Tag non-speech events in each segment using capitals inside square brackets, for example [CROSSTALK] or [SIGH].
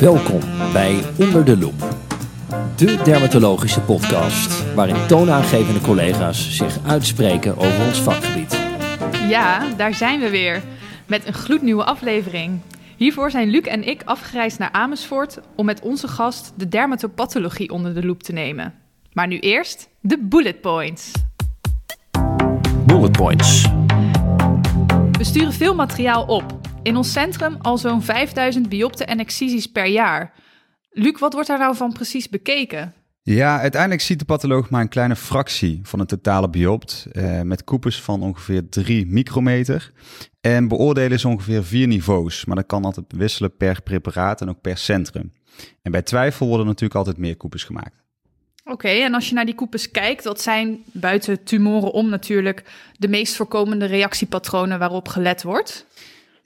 Welkom bij Onder de Loep, de dermatologische podcast waarin toonaangevende collega's zich uitspreken over ons vakgebied. Ja, daar zijn we weer met een gloednieuwe aflevering. Hiervoor zijn Luc en ik afgereisd naar Amersfoort om met onze gast de dermatopathologie onder de loep te nemen. Maar nu eerst de bullet points. Bullet points. We sturen veel materiaal op. In ons centrum al zo'n 5000 biopten en excisies per jaar. Luc, wat wordt daar nou van precies bekeken? Ja, uiteindelijk ziet de patholoog maar een kleine fractie van het totale biopt, eh, met koepels van ongeveer 3 micrometer. En beoordelen is ongeveer vier niveaus, maar dat kan altijd wisselen per preparaat en ook per centrum. En bij twijfel worden natuurlijk altijd meer koepels gemaakt. Oké, en als je naar die koepels kijkt, wat zijn buiten tumoren om natuurlijk de meest voorkomende reactiepatronen waarop gelet wordt?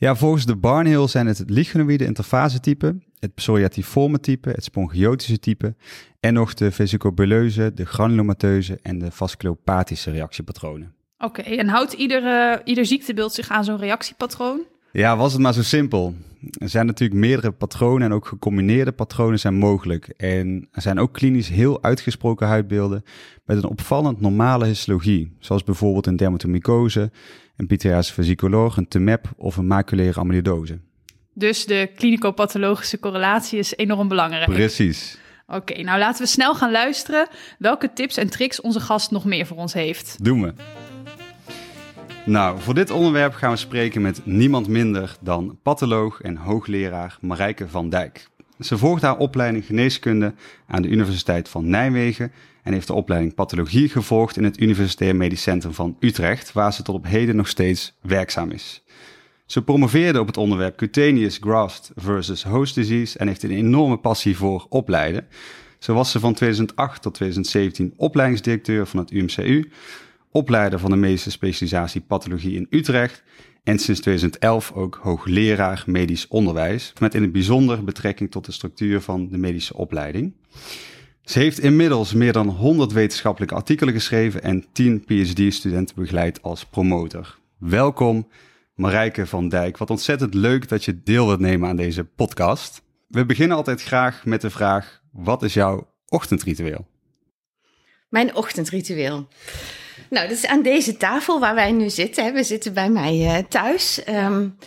Ja, volgens de Barnhill zijn het het lichenoïde interfasetype, het psoriatiforme type, het spongiotische type en nog de vesicobuleuze, de granulomateuze en de vasculopathische reactiepatronen. Oké, en houdt ieder, eh, ieder ziektebeeld zich aan zo'n reactiepatroon? Ja, was het maar zo simpel. Er zijn natuurlijk meerdere patronen en ook gecombineerde patronen zijn mogelijk. En er zijn ook klinisch heel uitgesproken huidbeelden met een opvallend normale histologie, zoals bijvoorbeeld een dermatomycose, een pityriase vesicolor, een TMEP of een maculaire amyloidose. Dus de klinicopathologische correlatie is enorm belangrijk. Precies. Oké, nou laten we snel gaan luisteren welke tips en tricks onze gast nog meer voor ons heeft. Doen we. Nou, voor dit onderwerp gaan we spreken met niemand minder dan patholoog en hoogleraar Marijke van Dijk. Ze volgt haar opleiding geneeskunde aan de Universiteit van Nijmegen en heeft de opleiding pathologie gevolgd in het Universitair Medisch Centrum van Utrecht, waar ze tot op heden nog steeds werkzaam is. Ze promoveerde op het onderwerp cutaneous graft versus host disease en heeft een enorme passie voor opleiden. Zo was ze van 2008 tot 2017 opleidingsdirecteur van het UMCU, opleider van de medische specialisatie pathologie in Utrecht en sinds 2011 ook hoogleraar medisch onderwijs, met in het bijzonder betrekking tot de structuur van de medische opleiding. Ze heeft inmiddels meer dan 100 wetenschappelijke artikelen geschreven en 10 PhD-studenten begeleid als promotor. Welkom Marijke van Dijk. Wat ontzettend leuk dat je deel wilt nemen aan deze podcast. We beginnen altijd graag met de vraag: wat is jouw ochtendritueel? Mijn ochtendritueel. Nou, dat is aan deze tafel waar wij nu zitten. We zitten bij mij uh, thuis. Um,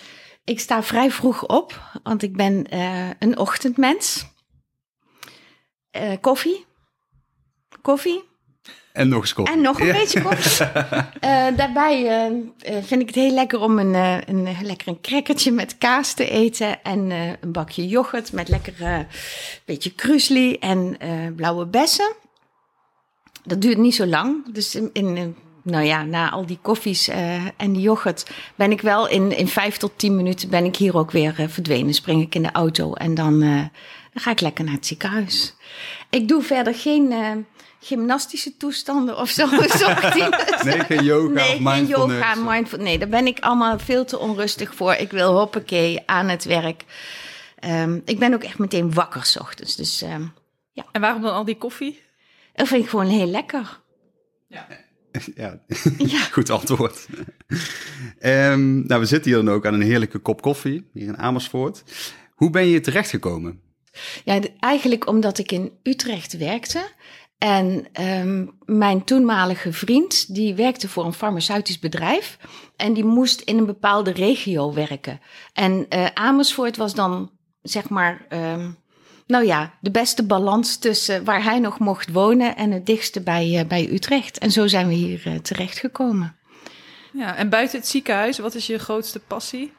ik sta vrij vroeg op, want ik ben uh, een ochtendmens. Uh, koffie. Koffie. En nog eens koffie. En nog een ja. beetje koffie. [LAUGHS] daarbij vind ik het heel lekker om een, een, lekker een crackertje met kaas te eten. En een bakje yoghurt met lekker beetje krusli en blauwe bessen dat duurt niet zo lang. Dus in, in nou ja, na al die koffies uh, en die yoghurt ben ik wel in, in vijf tot tien minuten ben ik hier ook weer uh, verdwenen. Spring ik in de auto en dan, uh, dan ga ik lekker naar het ziekenhuis. Ik doe verder geen gymnastische toestanden of zo. [LAUGHS] nee, geen yoga nee, of mindfulness. Geen yoga, mindfulness. Nee, daar ben ik allemaal veel te onrustig voor. Ik wil hoppakee aan het werk. Um, ik ben ook echt meteen wakker s ochtends. Dus, um, ja. En waarom dan al die koffie? Dat vind ik gewoon heel lekker. Ja. [LAUGHS] Ja, ja. [LAUGHS] goed antwoord. um, nou, we zitten hier dan ook aan een heerlijke kop koffie, hier in Amersfoort. Hoe ben je terechtgekomen? Ja, eigenlijk omdat ik in Utrecht werkte. En um, mijn toenmalige vriend, die werkte voor een farmaceutisch bedrijf. En die moest in een bepaalde regio werken. En uh, Amersfoort was dan, zeg maar... Um, nou ja, de beste balans tussen waar hij nog mocht wonen en het dichtste bij, uh, bij Utrecht. En zo zijn we hier uh, terechtgekomen. Ja, en buiten het ziekenhuis, wat is je grootste passie?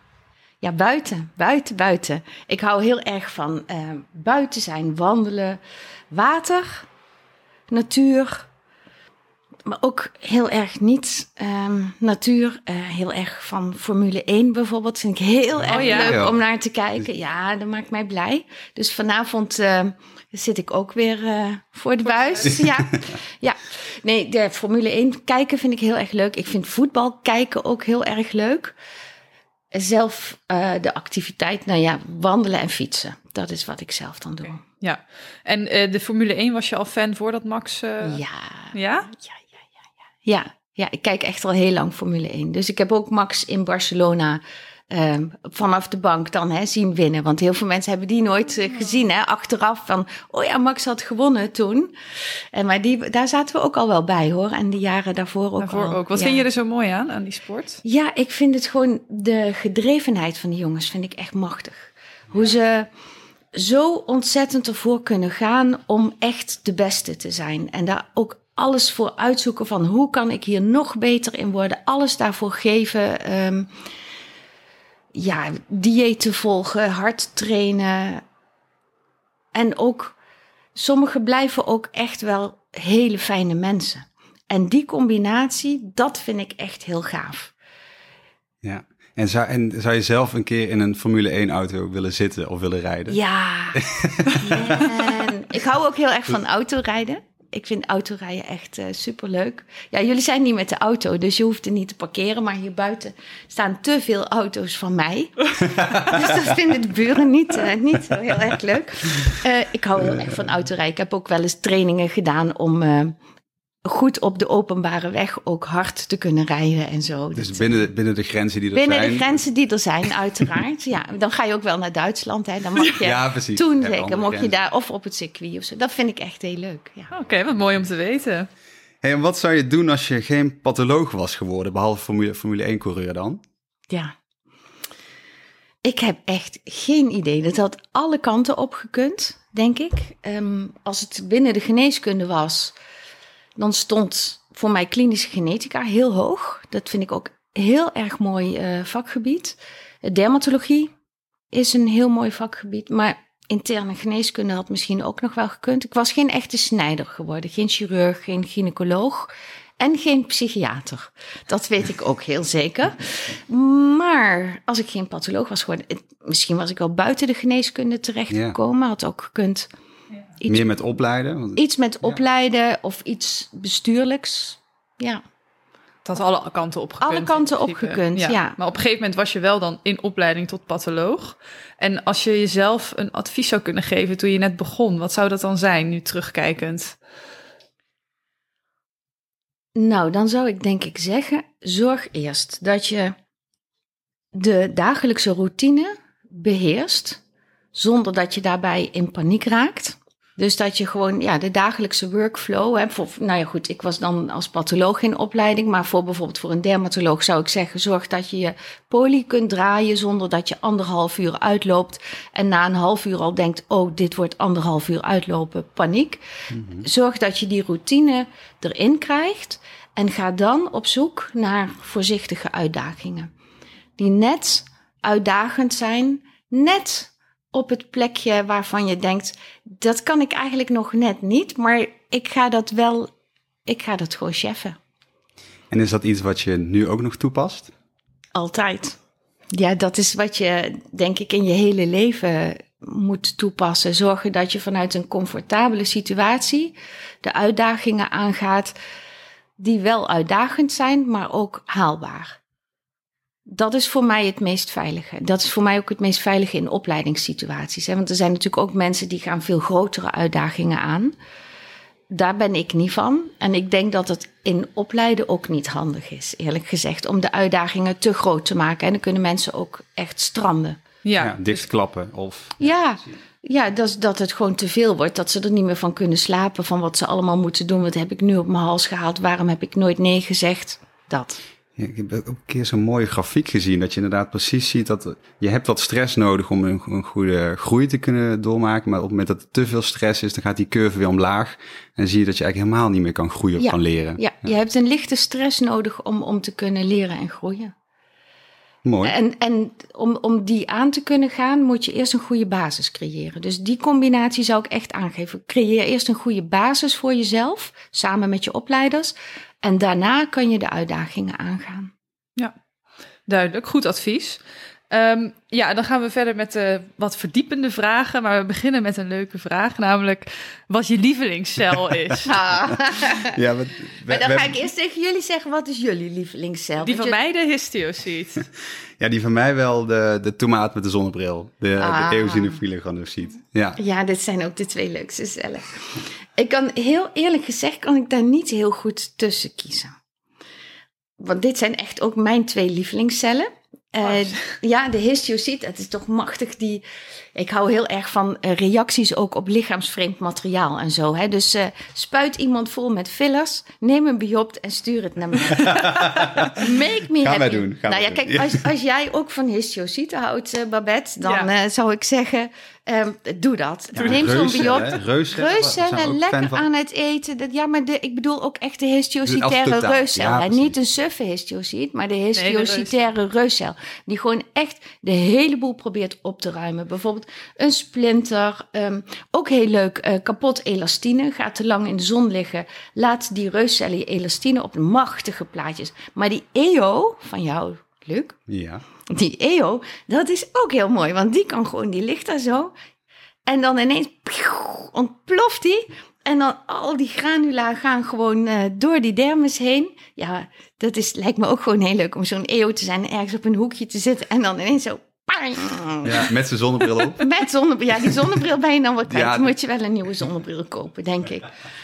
Ja, buiten, buiten, buiten. Ik hou heel erg van uh, buiten zijn, wandelen, water, natuur. Maar ook heel erg niet um, natuur. Uh, heel erg van Formule 1 bijvoorbeeld. Vind ik heel oh, erg ja. leuk ja. om naar te kijken. Ja, dat maakt mij blij. Dus vanavond uh, zit ik ook weer uh, voor de buis. ja. [LAUGHS] ja. Nee, de Formule 1 kijken vind ik heel erg leuk. Ik vind voetbal kijken ook heel erg leuk. Zelf de activiteit, nou ja, wandelen en fietsen. Dat is wat ik zelf dan doe. Okay. Ja, en de Formule 1 was je al fan voordat Max... Ja. Ja? Ja, ja, ja, ik kijk echt al heel lang Formule 1. Dus ik heb ook Max in Barcelona ehm, vanaf de bank dan hè, zien winnen. Want heel veel mensen hebben die nooit eh, gezien hè, achteraf van, oh ja, Max had gewonnen toen. En, maar die, daar zaten we ook al wel bij hoor. En de jaren daarvoor ook Daarvoor al. ook. Wat ja. vind je er zo mooi aan, aan die sport? Ja, ik vind het gewoon de gedrevenheid van die jongens vind ik echt machtig. Hoe ze zo ontzettend ervoor kunnen gaan om echt de beste te zijn. En daar ook alles voor uitzoeken van hoe kan ik hier nog beter in worden. Alles daarvoor geven. ehm, ja, diëten volgen, hard trainen. En ook, sommigen blijven ook echt wel hele fijne mensen. En die combinatie, dat vind ik echt heel gaaf. Ja. En zou, en zou je zelf een keer in een Formule 1 auto willen zitten of willen rijden? Ja. [LAUGHS] Ik hou ook heel erg van autorijden. Ik vind autorijden echt uh, superleuk. Ja, jullie zijn niet met de auto, dus je hoeft er niet te parkeren. Maar hier buiten staan te veel auto's van mij. [LAUGHS] dus dat vinden de buren niet, uh, niet zo heel erg leuk. Uh, ik hou heel erg van autorijden. Ik heb ook wel eens trainingen gedaan om eh, goed op de openbare weg ook hard te kunnen rijden en zo. Dus Dat- binnen de, binnen de grenzen die er Binnen zijn. de grenzen die er zijn, uiteraard. ja, dan ga je ook wel naar Duitsland. Hè. Dan mag [LAUGHS] je Ja, precies. toen zeker, mocht je daar of op het circuit of zo. Dat vind ik echt heel leuk. Ja. Oké, wat mooi om te weten. Hey, en wat zou je doen als je geen patholoog was geworden, behalve Formule, Formule 1 coureur dan? ja. Ik heb echt geen idee. Dat had alle kanten op gekund, denk ik. Ehm, als het binnen de geneeskunde was, dan stond voor mij klinische genetica heel hoog. Dat vind ik ook heel erg mooi eh, vakgebied. Dermatologie is een heel mooi vakgebied, maar interne geneeskunde had misschien ook nog wel gekund. Ik was geen echte snijder geworden, geen chirurg, geen gynaecoloog en geen psychiater. Dat weet ik ook heel zeker. Maar als ik geen patholoog was geworden, het- misschien was ik wel buiten de geneeskunde terechtgekomen, had ook gekund. Iets, Meer met opleiden? Want- iets met opleiden of iets bestuurlijks. Ja. Dat had alle kanten opgekund. Alle kanten opgekund, ja. Maar op een gegeven moment was je wel dan in opleiding tot patholoog. En als je jezelf een advies zou kunnen geven toen je net begon, wat zou dat dan zijn, nu terugkijkend? Nou, dan zou ik denk ik zeggen: zorg eerst dat je de dagelijkse routine beheerst, zonder dat je daarbij in paniek raakt. Dus dat je gewoon ja, de dagelijkse workflow hebt. Voor, nou ja, goed, ik was dan als patholoog in opleiding. Maar voor bijvoorbeeld voor een dermatoloog zou ik zeggen: zorg dat je je poli kunt draaien zonder dat je anderhalf uur uitloopt. En na een half uur al denkt: oh, dit wordt anderhalf uur uitlopen, paniek. Zorg dat je die routine erin krijgt. En ga dan op zoek naar voorzichtige uitdagingen. Die net uitdagend zijn, net op het plekje waarvan je denkt: dat kan ik eigenlijk nog net niet, maar ik ga dat wel, ik ga dat gewoon cheffen. En is dat iets wat je nu ook nog toepast? Altijd. Ja, dat is wat je, denk ik, in je hele leven moet toepassen. Zorgen dat je vanuit een comfortabele situatie de uitdagingen aangaat die wel uitdagend zijn, maar ook haalbaar. Dat is voor mij het meest veilige. Dat is voor mij ook het meest veilige in opleidingssituaties. Hè? Want er zijn natuurlijk ook mensen die gaan veel grotere uitdagingen aan. Daar ben ik niet van. En ik denk dat het in opleiden ook niet handig is, eerlijk gezegd, om de uitdagingen te groot te maken. En dan kunnen mensen ook echt stranden. Ja, Ja, dichtklappen of... Ja, ja dat, is- dat het gewoon te veel wordt. Dat ze er niet meer van kunnen slapen. Van wat ze allemaal moeten doen. Wat heb ik nu op mijn hals gehaald? Waarom heb ik nooit nee gezegd? Dat. Ja, ik heb ook een keer zo'n mooie grafiek gezien, dat je inderdaad precies ziet dat je hebt wat stress nodig om een, een goede groei te kunnen doormaken, maar op het moment dat er te veel stress is, dan gaat die curve weer omlaag en zie je dat je eigenlijk helemaal niet meer kan groeien of Ja, kan leren. Ja, je hebt een lichte stress nodig om, om te kunnen leren en groeien. Mooi. En, en om, om die aan te kunnen gaan, moet je eerst een goede basis creëren. Dus die combinatie zou ik echt aangeven. Creëer eerst een goede basis voor jezelf, samen met je opleiders. En daarna kan je de uitdagingen aangaan. duidelijk. Goed advies. Ehm, ja, dan gaan we verder met de wat verdiepende vragen. Maar we beginnen met een leuke vraag, namelijk wat je lievelingscel [LAUGHS] is. Ah. Ja, [LAUGHS] we, we- maar dan we ga ik eerst tegen jullie zeggen, wat is jullie lievelingscel? Die van je- mij de histiocyte. [LAUGHS] ja, die van mij wel de, de tomaat met de zonnebril. De, Ah. de. Ja. Ja, dit zijn ook de twee leukste cellen. Ik kan heel eerlijk gezegd, kan ik daar niet heel goed tussen kiezen. Want dit zijn echt ook mijn twee lievelingscellen. Eh, ja, de histiocyte, het is toch machtig. Die, ik hou heel erg van eh, reacties ook op lichaamsvreemd materiaal en zo. Hè? Dus eh, spuit iemand vol met fillers, neem een biopt en stuur het naar me. [LAUGHS] Make me Gaan happy. wij doen, gaan nou ja, kijk, doen. als, als jij ook van histiocyte houdt, eh, Babette, dan Ja. eh, zou ik zeggen, ehm, doe dat. Ja, neem zo'n biopt. Reuscellen, lekker van. aan het eten. Dat, ja, maar de, ik bedoel ook echt de histiocytaire reuscel. ja. Niet een suffe histiocyte, maar de de histiocytaire reuscel. Die gewoon echt de hele boel probeert op te ruimen. Bijvoorbeeld een splinter. ehm, ook heel leuk, eh, kapot elastine. Gaat te lang in de zon liggen. Laat die reuscellen je elastine op machtige plaatjes. Maar die EO van jou, Luc, Ja. die EO, dat is ook heel mooi. Want die kan gewoon, die ligt daar zo. En dan ineens pioe, ontploft die. En dan al die granula gaan gewoon eh, door die dermis heen. Ja, dat is, lijkt me ook gewoon heel leuk om zo'n EO te zijn. Ergens op een hoekje te zitten. En dan ineens zo... ja, met zijn zonnebril op. Met zonnebril. Ja, die zonnebril ben je dan wel kwijt. Ja, Dan moet je wel een nieuwe zonnebril kopen, denk ik.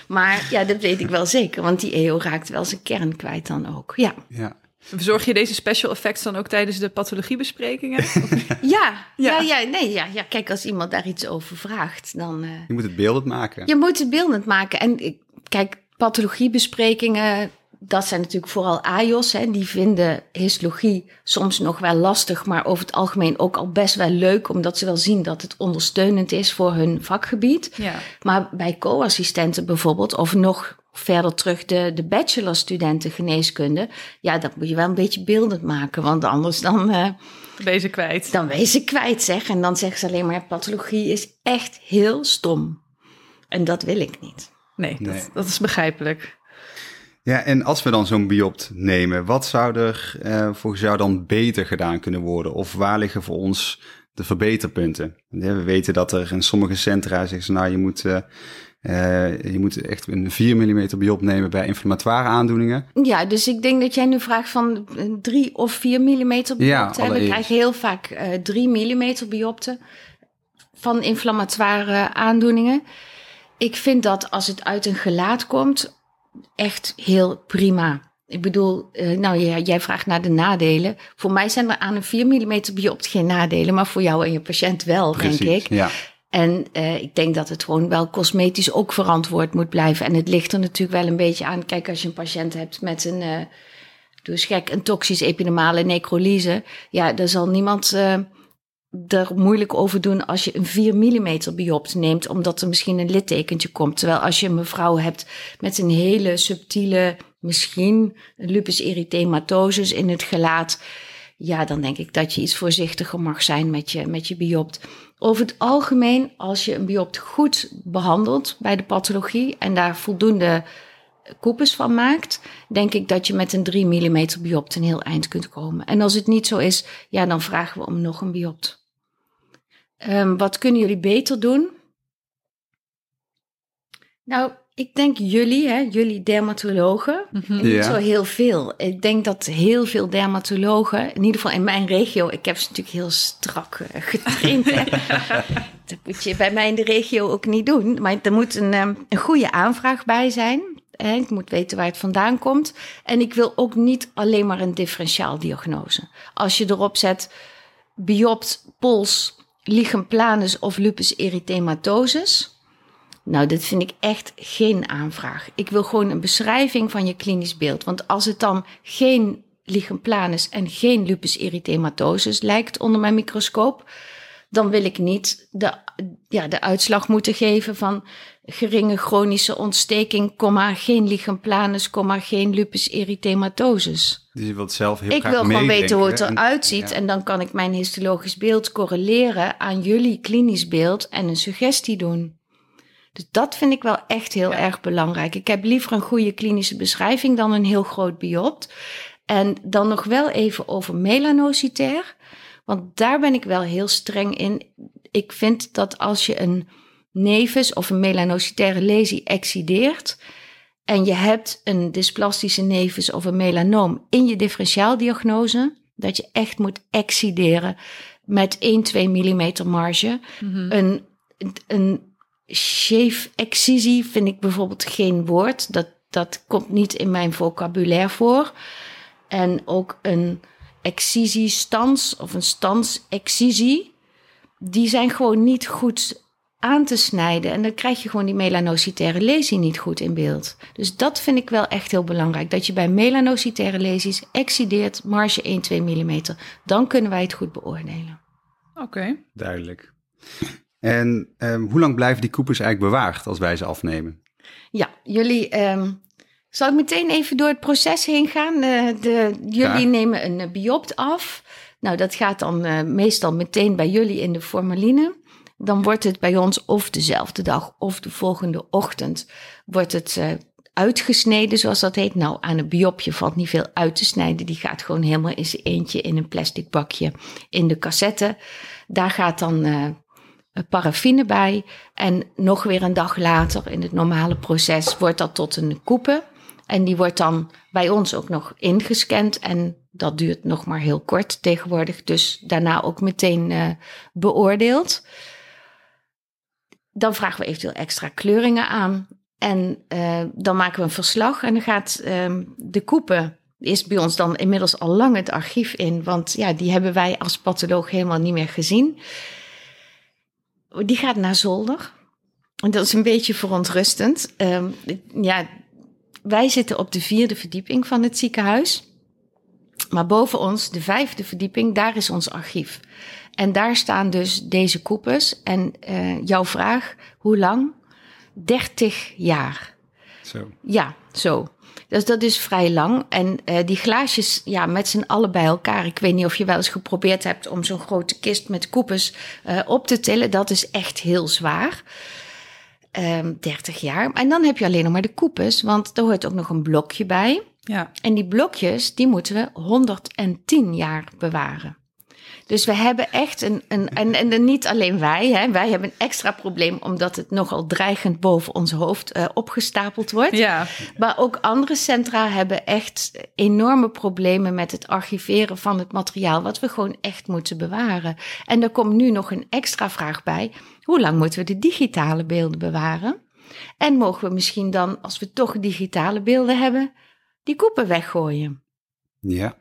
Maar ja, dat weet ik wel zeker. Want die EO raakt wel zijn kern kwijt dan ook. Ja, Ja. Verzorg je deze special effects dan ook tijdens de pathologiebesprekingen? [LAUGHS] ja, ja. Ja. ja, nee, ja, ja. Kijk, als iemand daar iets over vraagt, dan... eh, Je moet het beeldend maken. Je moet het beeldend maken. En ik- kijk, pathologiebesprekingen, dat zijn natuurlijk vooral AJOS. Hè, die vinden histologie soms nog wel lastig, maar over het algemeen ook al best wel leuk, omdat ze wel zien dat het ondersteunend is voor hun vakgebied. ja. Maar bij co-assistenten bijvoorbeeld, of nog verder terug de, de bachelorstudenten geneeskunde, ja, dat moet je wel een beetje beeldend maken, want anders dan... eh, Deze kwijt. dan wees ze kwijt, zeg. En dan zeggen ze alleen maar, pathologie is echt heel stom. En dat wil ik niet. Nee, Nee. Dat, dat is begrijpelijk. Ja, en als we dan zo'n biopt nemen, wat zou er eh, volgens jou dan beter gedaan kunnen worden? Of waar liggen voor ons de verbeterpunten? Ja, We weten dat er in sommige centra zeggen ze, nou, je moet, eh, eh, je moet echt een 4 mm biopt nemen bij inflammatoire aandoeningen. Ja, dus ik denk dat jij nu vraagt van eh, 3 of 4 millimeter Ja, biopten. We krijgen heel vaak eh 3 millimeter biopten van inflammatoire aandoeningen. Ik vind dat als het uit een gelaat komt, echt heel prima. Ik bedoel, eh, nou ja, jij vraagt naar de nadelen. Voor mij zijn er aan een 4 mm biopt geen nadelen, maar voor jou en je patiënt wel, denk ik. Ja, En eh, ik denk dat het gewoon wel cosmetisch ook verantwoord moet blijven. En het ligt er natuurlijk wel een beetje aan. Kijk, als je een patiënt hebt met een, doe eens gek, een toxisch epidermale necrolyse. Ja, daar zal niemand er moeilijk over doen als je een 4 mm biopt neemt. Omdat er misschien een littekentje komt. Terwijl als je een mevrouw hebt met een hele subtiele, misschien lupus erythematosus in het gelaat. Ja, dan denk ik dat je iets voorzichtiger mag zijn met je, met je biopt. Over het algemeen, als je een biopt goed behandelt bij de pathologie en daar voldoende koepels van maakt, denk ik dat je met een 3 mm biopt een heel eind kunt komen. En als het niet zo is, ja, dan vragen we om nog een biopt. Ehm, wat kunnen jullie beter doen? Nou, ik denk jullie, hè, jullie dermatologen, Mhm. niet Ja. zo heel veel. Ik denk dat heel veel dermatologen, in ieder geval in mijn regio, ik heb ze natuurlijk heel strak eh, getraind. Hè. [LAUGHS] dat moet je bij mij in de regio ook niet doen. Maar er moet een, ehm, een goede aanvraag bij zijn. Hè. Ik moet weten waar het vandaan komt. En ik wil ook niet alleen maar een differentiaaldiagnose. Als je erop zet biopt, pols, lichen of lupus erythematosus. Nou, dit vind ik echt geen aanvraag. Ik wil gewoon een beschrijving van je klinisch beeld. Want als het dan geen lichen en geen lupus erythematosus lijkt onder mijn microscoop, dan wil ik niet de, ja, de uitslag moeten geven van geringe chronische ontsteking, comma, geen lichen planus, comma, geen lupus erythematosus. dus je wilt zelf heel Ik graag wil gewoon weten hoe het eruit ziet. ja. En dan kan ik mijn histologisch beeld correleren aan jullie klinisch beeld en een suggestie doen. Dus dat vind ik wel echt heel Ja. erg belangrijk. Ik heb liever een goede klinische beschrijving dan een heel groot biopt. En dan nog wel even over melanocitair. Want daar ben ik wel heel streng in. Ik vind dat als je een nevus of een melanocitaire lesie excideert en je hebt een dysplastische nevus of een melanoom in je differentiaaldiagnose, dat je echt moet excideren met 1-2 mm marge. Mhm. Een, een shave excisie vind ik bijvoorbeeld geen woord. Dat, dat komt niet in mijn vocabulaire voor. En ook een excisiestans of een stansexcisie, die zijn gewoon niet goed aan te snijden. En dan krijg je gewoon die melanocytaire lesie niet goed in beeld. Dus dat vind ik wel echt heel belangrijk. Dat je bij melanocytaire lesies excideert marge 1, 2 mm. Dan kunnen wij het goed beoordelen. Oké. Duidelijk. En ehm, hoe lang blijven die koepels eigenlijk bewaard als wij ze afnemen? Ja, jullie. ehm, zal ik meteen even door het proces heen gaan? Eh, de, jullie nemen een eh, biopt af. Nou, dat gaat dan eh, meestal meteen bij jullie in de formaline. Dan wordt het bij ons of dezelfde dag of de volgende ochtend wordt het uitgesneden, zoals dat heet. Nou, aan een biopje valt niet veel uit te snijden. Die gaat gewoon helemaal in zijn eentje in een plastic bakje in de cassette. Daar gaat dan eh, paraffine bij. En nog weer een dag later, in het normale proces, wordt dat tot een koepe. En die wordt dan bij ons ook nog ingescand. En dat duurt nog maar heel kort tegenwoordig. Dus daarna ook meteen eh, beoordeeld. Dan vragen we eventueel extra kleuringen aan. En eh, dan maken we een verslag. En dan gaat ehm, de koepen is bij ons dan inmiddels al lang het archief in. Want ja, die hebben wij als patholoog helemaal niet meer gezien. Die gaat naar zolder. En dat is een beetje verontrustend. Ehm, ja, wij zitten op de vierde verdieping van het ziekenhuis. Maar boven ons, de vijfde verdieping, daar is ons archief. En daar staan dus deze koepels. En eh, jouw vraag, hoe lang? 30 jaar. Zo. Ja, zo. Dus dat is vrij lang. En eh, die glaasjes, ja, met z'n allen bij elkaar. Ik weet niet of je wel eens geprobeerd hebt om zo'n grote kist met koepels eh, op te tillen. Dat is echt heel zwaar. Ehm 30 jaar. En dan heb je alleen nog maar de koepels, want er hoort ook nog een blokje bij. Ja. En die blokjes, die moeten we 110 jaar bewaren. Dus we hebben echt een, een en, en niet alleen wij, hè, wij hebben een extra probleem omdat het nogal dreigend boven ons hoofd eh, opgestapeld wordt. Ja. Maar ook andere centra hebben echt enorme problemen met het archiveren van het materiaal, wat we gewoon echt moeten bewaren. En er komt nu nog een extra vraag bij: hoe lang moeten we de digitale beelden bewaren? En mogen we misschien dan, als we toch digitale beelden hebben, die koepen weggooien? Ja.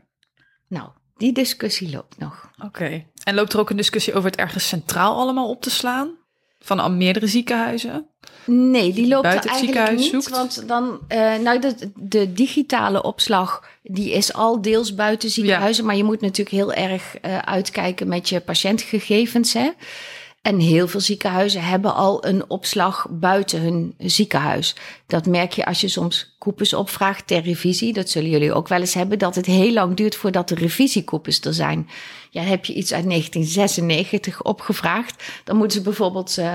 Die discussie loopt nog. Oké. En loopt er ook een discussie over het ergens centraal allemaal op te slaan? Van al meerdere ziekenhuizen? Nee, die loopt buiten er het eigenlijk niet. zoekt? Want dan, eh, nou, de, de digitale opslag, die is al deels buiten ziekenhuizen. Maar je moet natuurlijk heel erg eh, uitkijken met je patiëntgegevens. Hè? En heel veel ziekenhuizen hebben al een opslag buiten hun ziekenhuis. Dat merk je als je soms koepels opvraagt ter revisie. Dat zullen jullie ook wel eens hebben. Dat het heel lang duurt voordat de revisiekoepels er zijn. Ja, heb je iets uit 1996 opgevraagd. Dan moeten ze bijvoorbeeld... eh,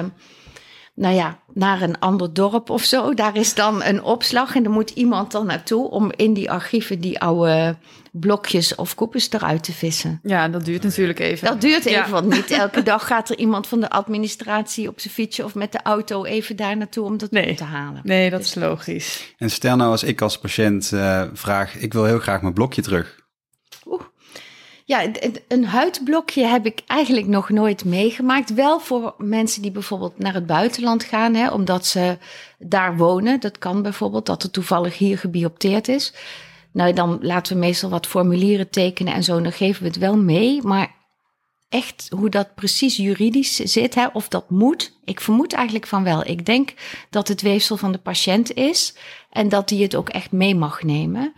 nou ja, naar een ander dorp of zo. Daar is dan een opslag en er moet iemand dan naartoe om in die archieven die oude blokjes of koepels eruit te vissen. Ja, dat duurt natuurlijk even. Dat duurt even, Ja. want niet [LAUGHS] elke dag gaat er iemand van de administratie op zijn fietsje of met de auto even daar naartoe om dat Nee. op te halen. Nee, dat is logisch. En stel nou als ik als patiënt eh, vraag, ik wil heel graag mijn blokje terug. Ja, een huidblokje heb ik eigenlijk nog nooit meegemaakt. Wel voor mensen die bijvoorbeeld naar het buitenland gaan, hè, omdat ze daar wonen. Dat kan bijvoorbeeld, dat er toevallig hier gebiopteerd is. Nou, dan laten we meestal wat formulieren tekenen en zo. Dan geven we het wel mee. Maar echt hoe dat precies juridisch zit, hè, of dat moet. Ik vermoed eigenlijk van wel. Ik denk dat het weefsel van de patiënt is en dat die het ook echt mee mag nemen.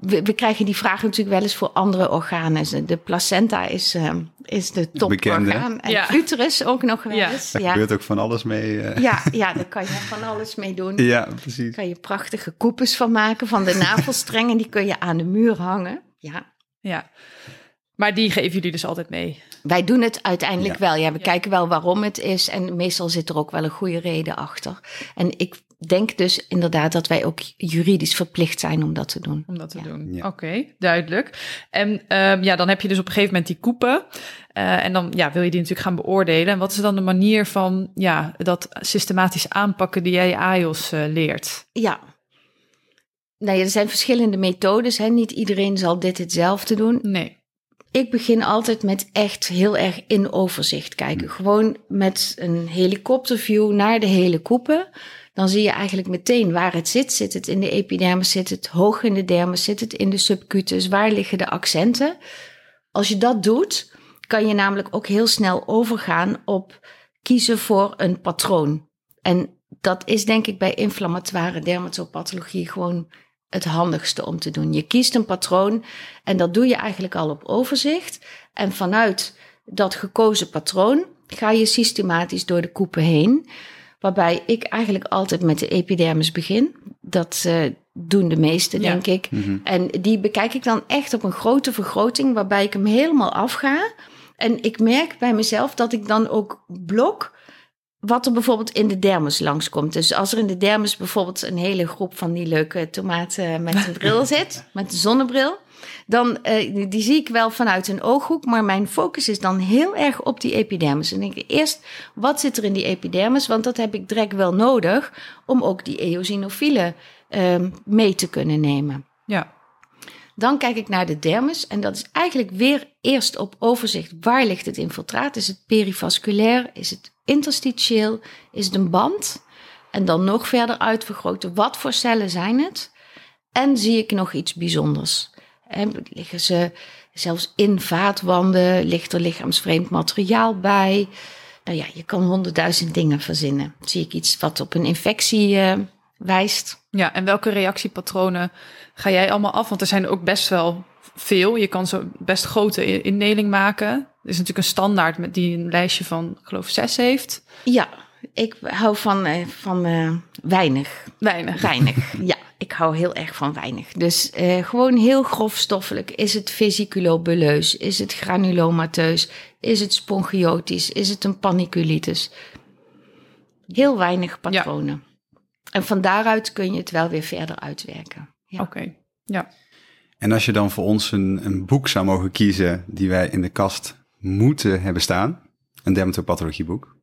We, we krijgen die vraag natuurlijk wel eens voor andere organen. De placenta is, eh, is de Bekende. toporgaan. En Ja. uterus ook nog wel Ja. eens. Daar Ja. gebeurt ook van alles mee. eh. Ja, ja, daar kan je van alles mee doen. ja, precies. Daar kan je prachtige koepels van maken van de navelstrengen. Die kun je aan de muur hangen. Ja. Ja. Maar die geven jullie dus altijd mee. Wij doen het uiteindelijk Ja. wel. Ja, we kijken wel waarom het is. En meestal zit er ook wel een goede reden achter. En ik denk dus inderdaad dat wij ook juridisch verplicht zijn om dat te doen. Om dat te Ja. doen. Ja. Oké, duidelijk. En ehm, ja, dan heb je dus op een gegeven moment die koepen. Eh, en dan ja, wil je die natuurlijk gaan beoordelen. En wat is dan de manier van ja, dat systematisch aanpakken die jij AIOS eh, leert? Ja. Nou ja, er zijn verschillende methodes. Hè. Niet iedereen zal dit hetzelfde doen. Nee. Ik begin altijd met echt heel erg in overzicht kijken. Gewoon met een helikopterview naar de hele koepen. Dan zie je eigenlijk meteen waar het zit. Zit het in de epidermis, zit het hoog in de dermis, zit het in de subcutus, waar liggen de accenten? Als je dat doet, kan je namelijk ook heel snel overgaan op kiezen voor een patroon. En dat is denk ik bij inflammatoire dermatopathologie gewoon het handigste om te doen. Je kiest een patroon en dat doe je eigenlijk al op overzicht. En vanuit dat gekozen patroon ga je systematisch door de koepen heen. Waarbij ik eigenlijk altijd met de epidermis begin. Dat uh, doen de meesten, Ja. denk ik. En die bekijk ik dan echt op een grote vergroting, waarbij ik hem helemaal afga. En ik merk bij mezelf dat ik dan ook blok wat er bijvoorbeeld in de dermis langskomt. Dus als er in de dermis bijvoorbeeld een hele groep van die leuke tomaten met een bril [LAUGHS] zit, met een zonnebril, dan eh, die zie ik wel vanuit een ooghoek, maar mijn focus is dan heel erg op die epidermis. En ik denk eerst, wat zit er in die epidermis? Want dat heb ik direct wel nodig om ook die eosinofielen ehm, mee te kunnen nemen. Ja. Dan kijk ik naar de dermis en dat is eigenlijk weer eerst op overzicht. Waar ligt het infiltraat? Is het perivasculair? Is het interstitieel? Is het een band? En dan nog verder uitvergroten. Wat voor cellen zijn het? En zie ik nog iets bijzonders? Hè, liggen ze zelfs in vaatwanden? Ligt er lichaamsvreemd materiaal bij? Nou ja, je kan honderdduizend dingen verzinnen. Zie ik iets wat op een infectie eh, wijst? Ja, en welke reactiepatronen ga jij allemaal af? Want er zijn ook best wel veel. Je kan zo best grote indeling maken. Er is natuurlijk een standaard met die een lijstje van, ik geloof, zes heeft. Ja, ik hou van, eh, van eh, weinig. Weinig. Weinig, [LAUGHS] ja. Ik hou heel erg van weinig. Dus eh, gewoon heel grofstoffelijk. Is het vesiculobuleus? Is het granulomateus? Is het spongiotisch? Is het een paniculitis? Heel weinig patronen. En van daaruit kun je het wel weer verder uitwerken. Ja. Oké, ja. En als je dan voor ons een, een boek zou mogen kiezen die wij in de kast moeten hebben staan, een dermatopathologieboek.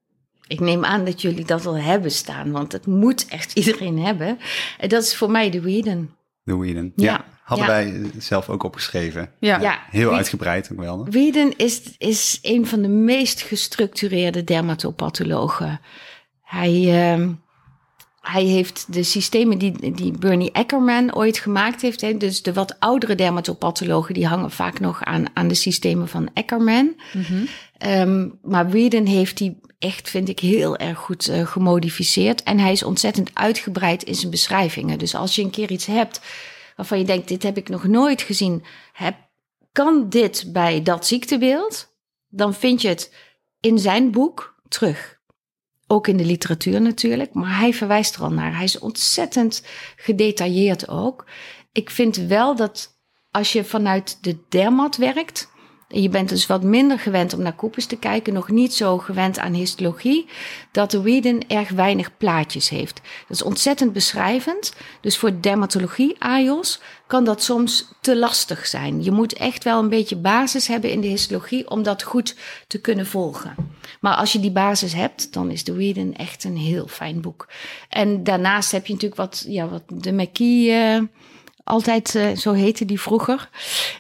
Ik neem aan dat jullie dat al hebben staan, want het moet echt iedereen hebben. En dat is voor mij de Whedon. De Whedon. Ja, hadden ja. wij zelf ook opgeschreven. Ja. Ja, Heel uitgebreid ook wel. Whedon is, is een van de meest gestructureerde dermatopathologen. Hij, ehm, hij heeft de systemen die, die Bernie Eckerman ooit gemaakt heeft. Hè, dus de wat oudere dermatopathologen die hangen vaak nog aan, aan de systemen van Eckerman. Ehm, maar Whedon heeft die echt, vind ik, heel erg goed eh, gemodificeerd. En hij is ontzettend uitgebreid in zijn beschrijvingen. Dus als je een keer iets hebt waarvan je denkt, dit heb ik nog nooit gezien. Heb, kan dit bij dat ziektebeeld? Dan vind je het in zijn boek terug. Ook in de literatuur natuurlijk, maar hij verwijst er al naar. Hij is ontzettend gedetailleerd ook. Ik vind wel dat als je vanuit de dermat werkt, je bent dus wat minder gewend om naar koepels te kijken, nog niet zo gewend aan histologie, dat de Whedon erg weinig plaatjes heeft. Dat is ontzettend beschrijvend. Dus voor dermatologie, AIOS, kan dat soms te lastig zijn. Je moet echt wel een beetje basis hebben in de histologie om dat goed te kunnen volgen. Maar als je die basis hebt, dan is de Whedon echt een heel fijn boek. En daarnaast heb je natuurlijk wat, ja, wat de McKee... eh, altijd, eh, zo heette die vroeger.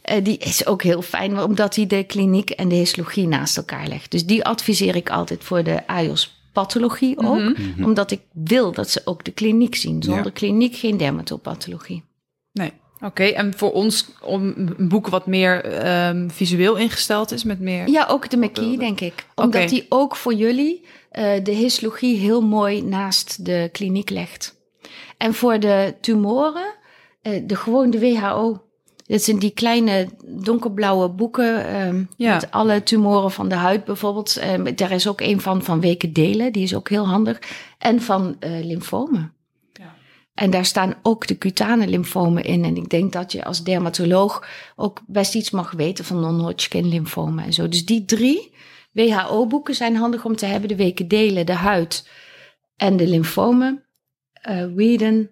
Eh, die is ook heel fijn, omdat hij de kliniek en de histologie naast elkaar legt. Dus die adviseer ik altijd voor de AIOS pathologie ook. Omdat ik wil dat ze ook de kliniek zien. Zonder Ja. kliniek geen dermatopathologie. Nee. Oké, en voor ons om een boek wat meer ehm, visueel ingesteld is, met meer... Ja, ook de McKee, denk ik. Omdat die ook voor jullie eh, de histologie heel mooi naast de kliniek legt. En voor de tumoren, de gewoon de WHO. Dat zijn die kleine donkerblauwe boeken ehm, Ja. met alle tumoren van de huid bijvoorbeeld. Ehm, daar is ook een van van weken delen, die is ook heel handig. En van eh, lymfomen. Ja. En daar staan ook de cutane lymfomen in. En ik denk dat je als dermatoloog ook best iets mag weten van non-Hodgkin lymfomen en zo. Dus die drie WHO-boeken zijn handig om te hebben. De weken delen, de huid en de lymfomen. eh Whedon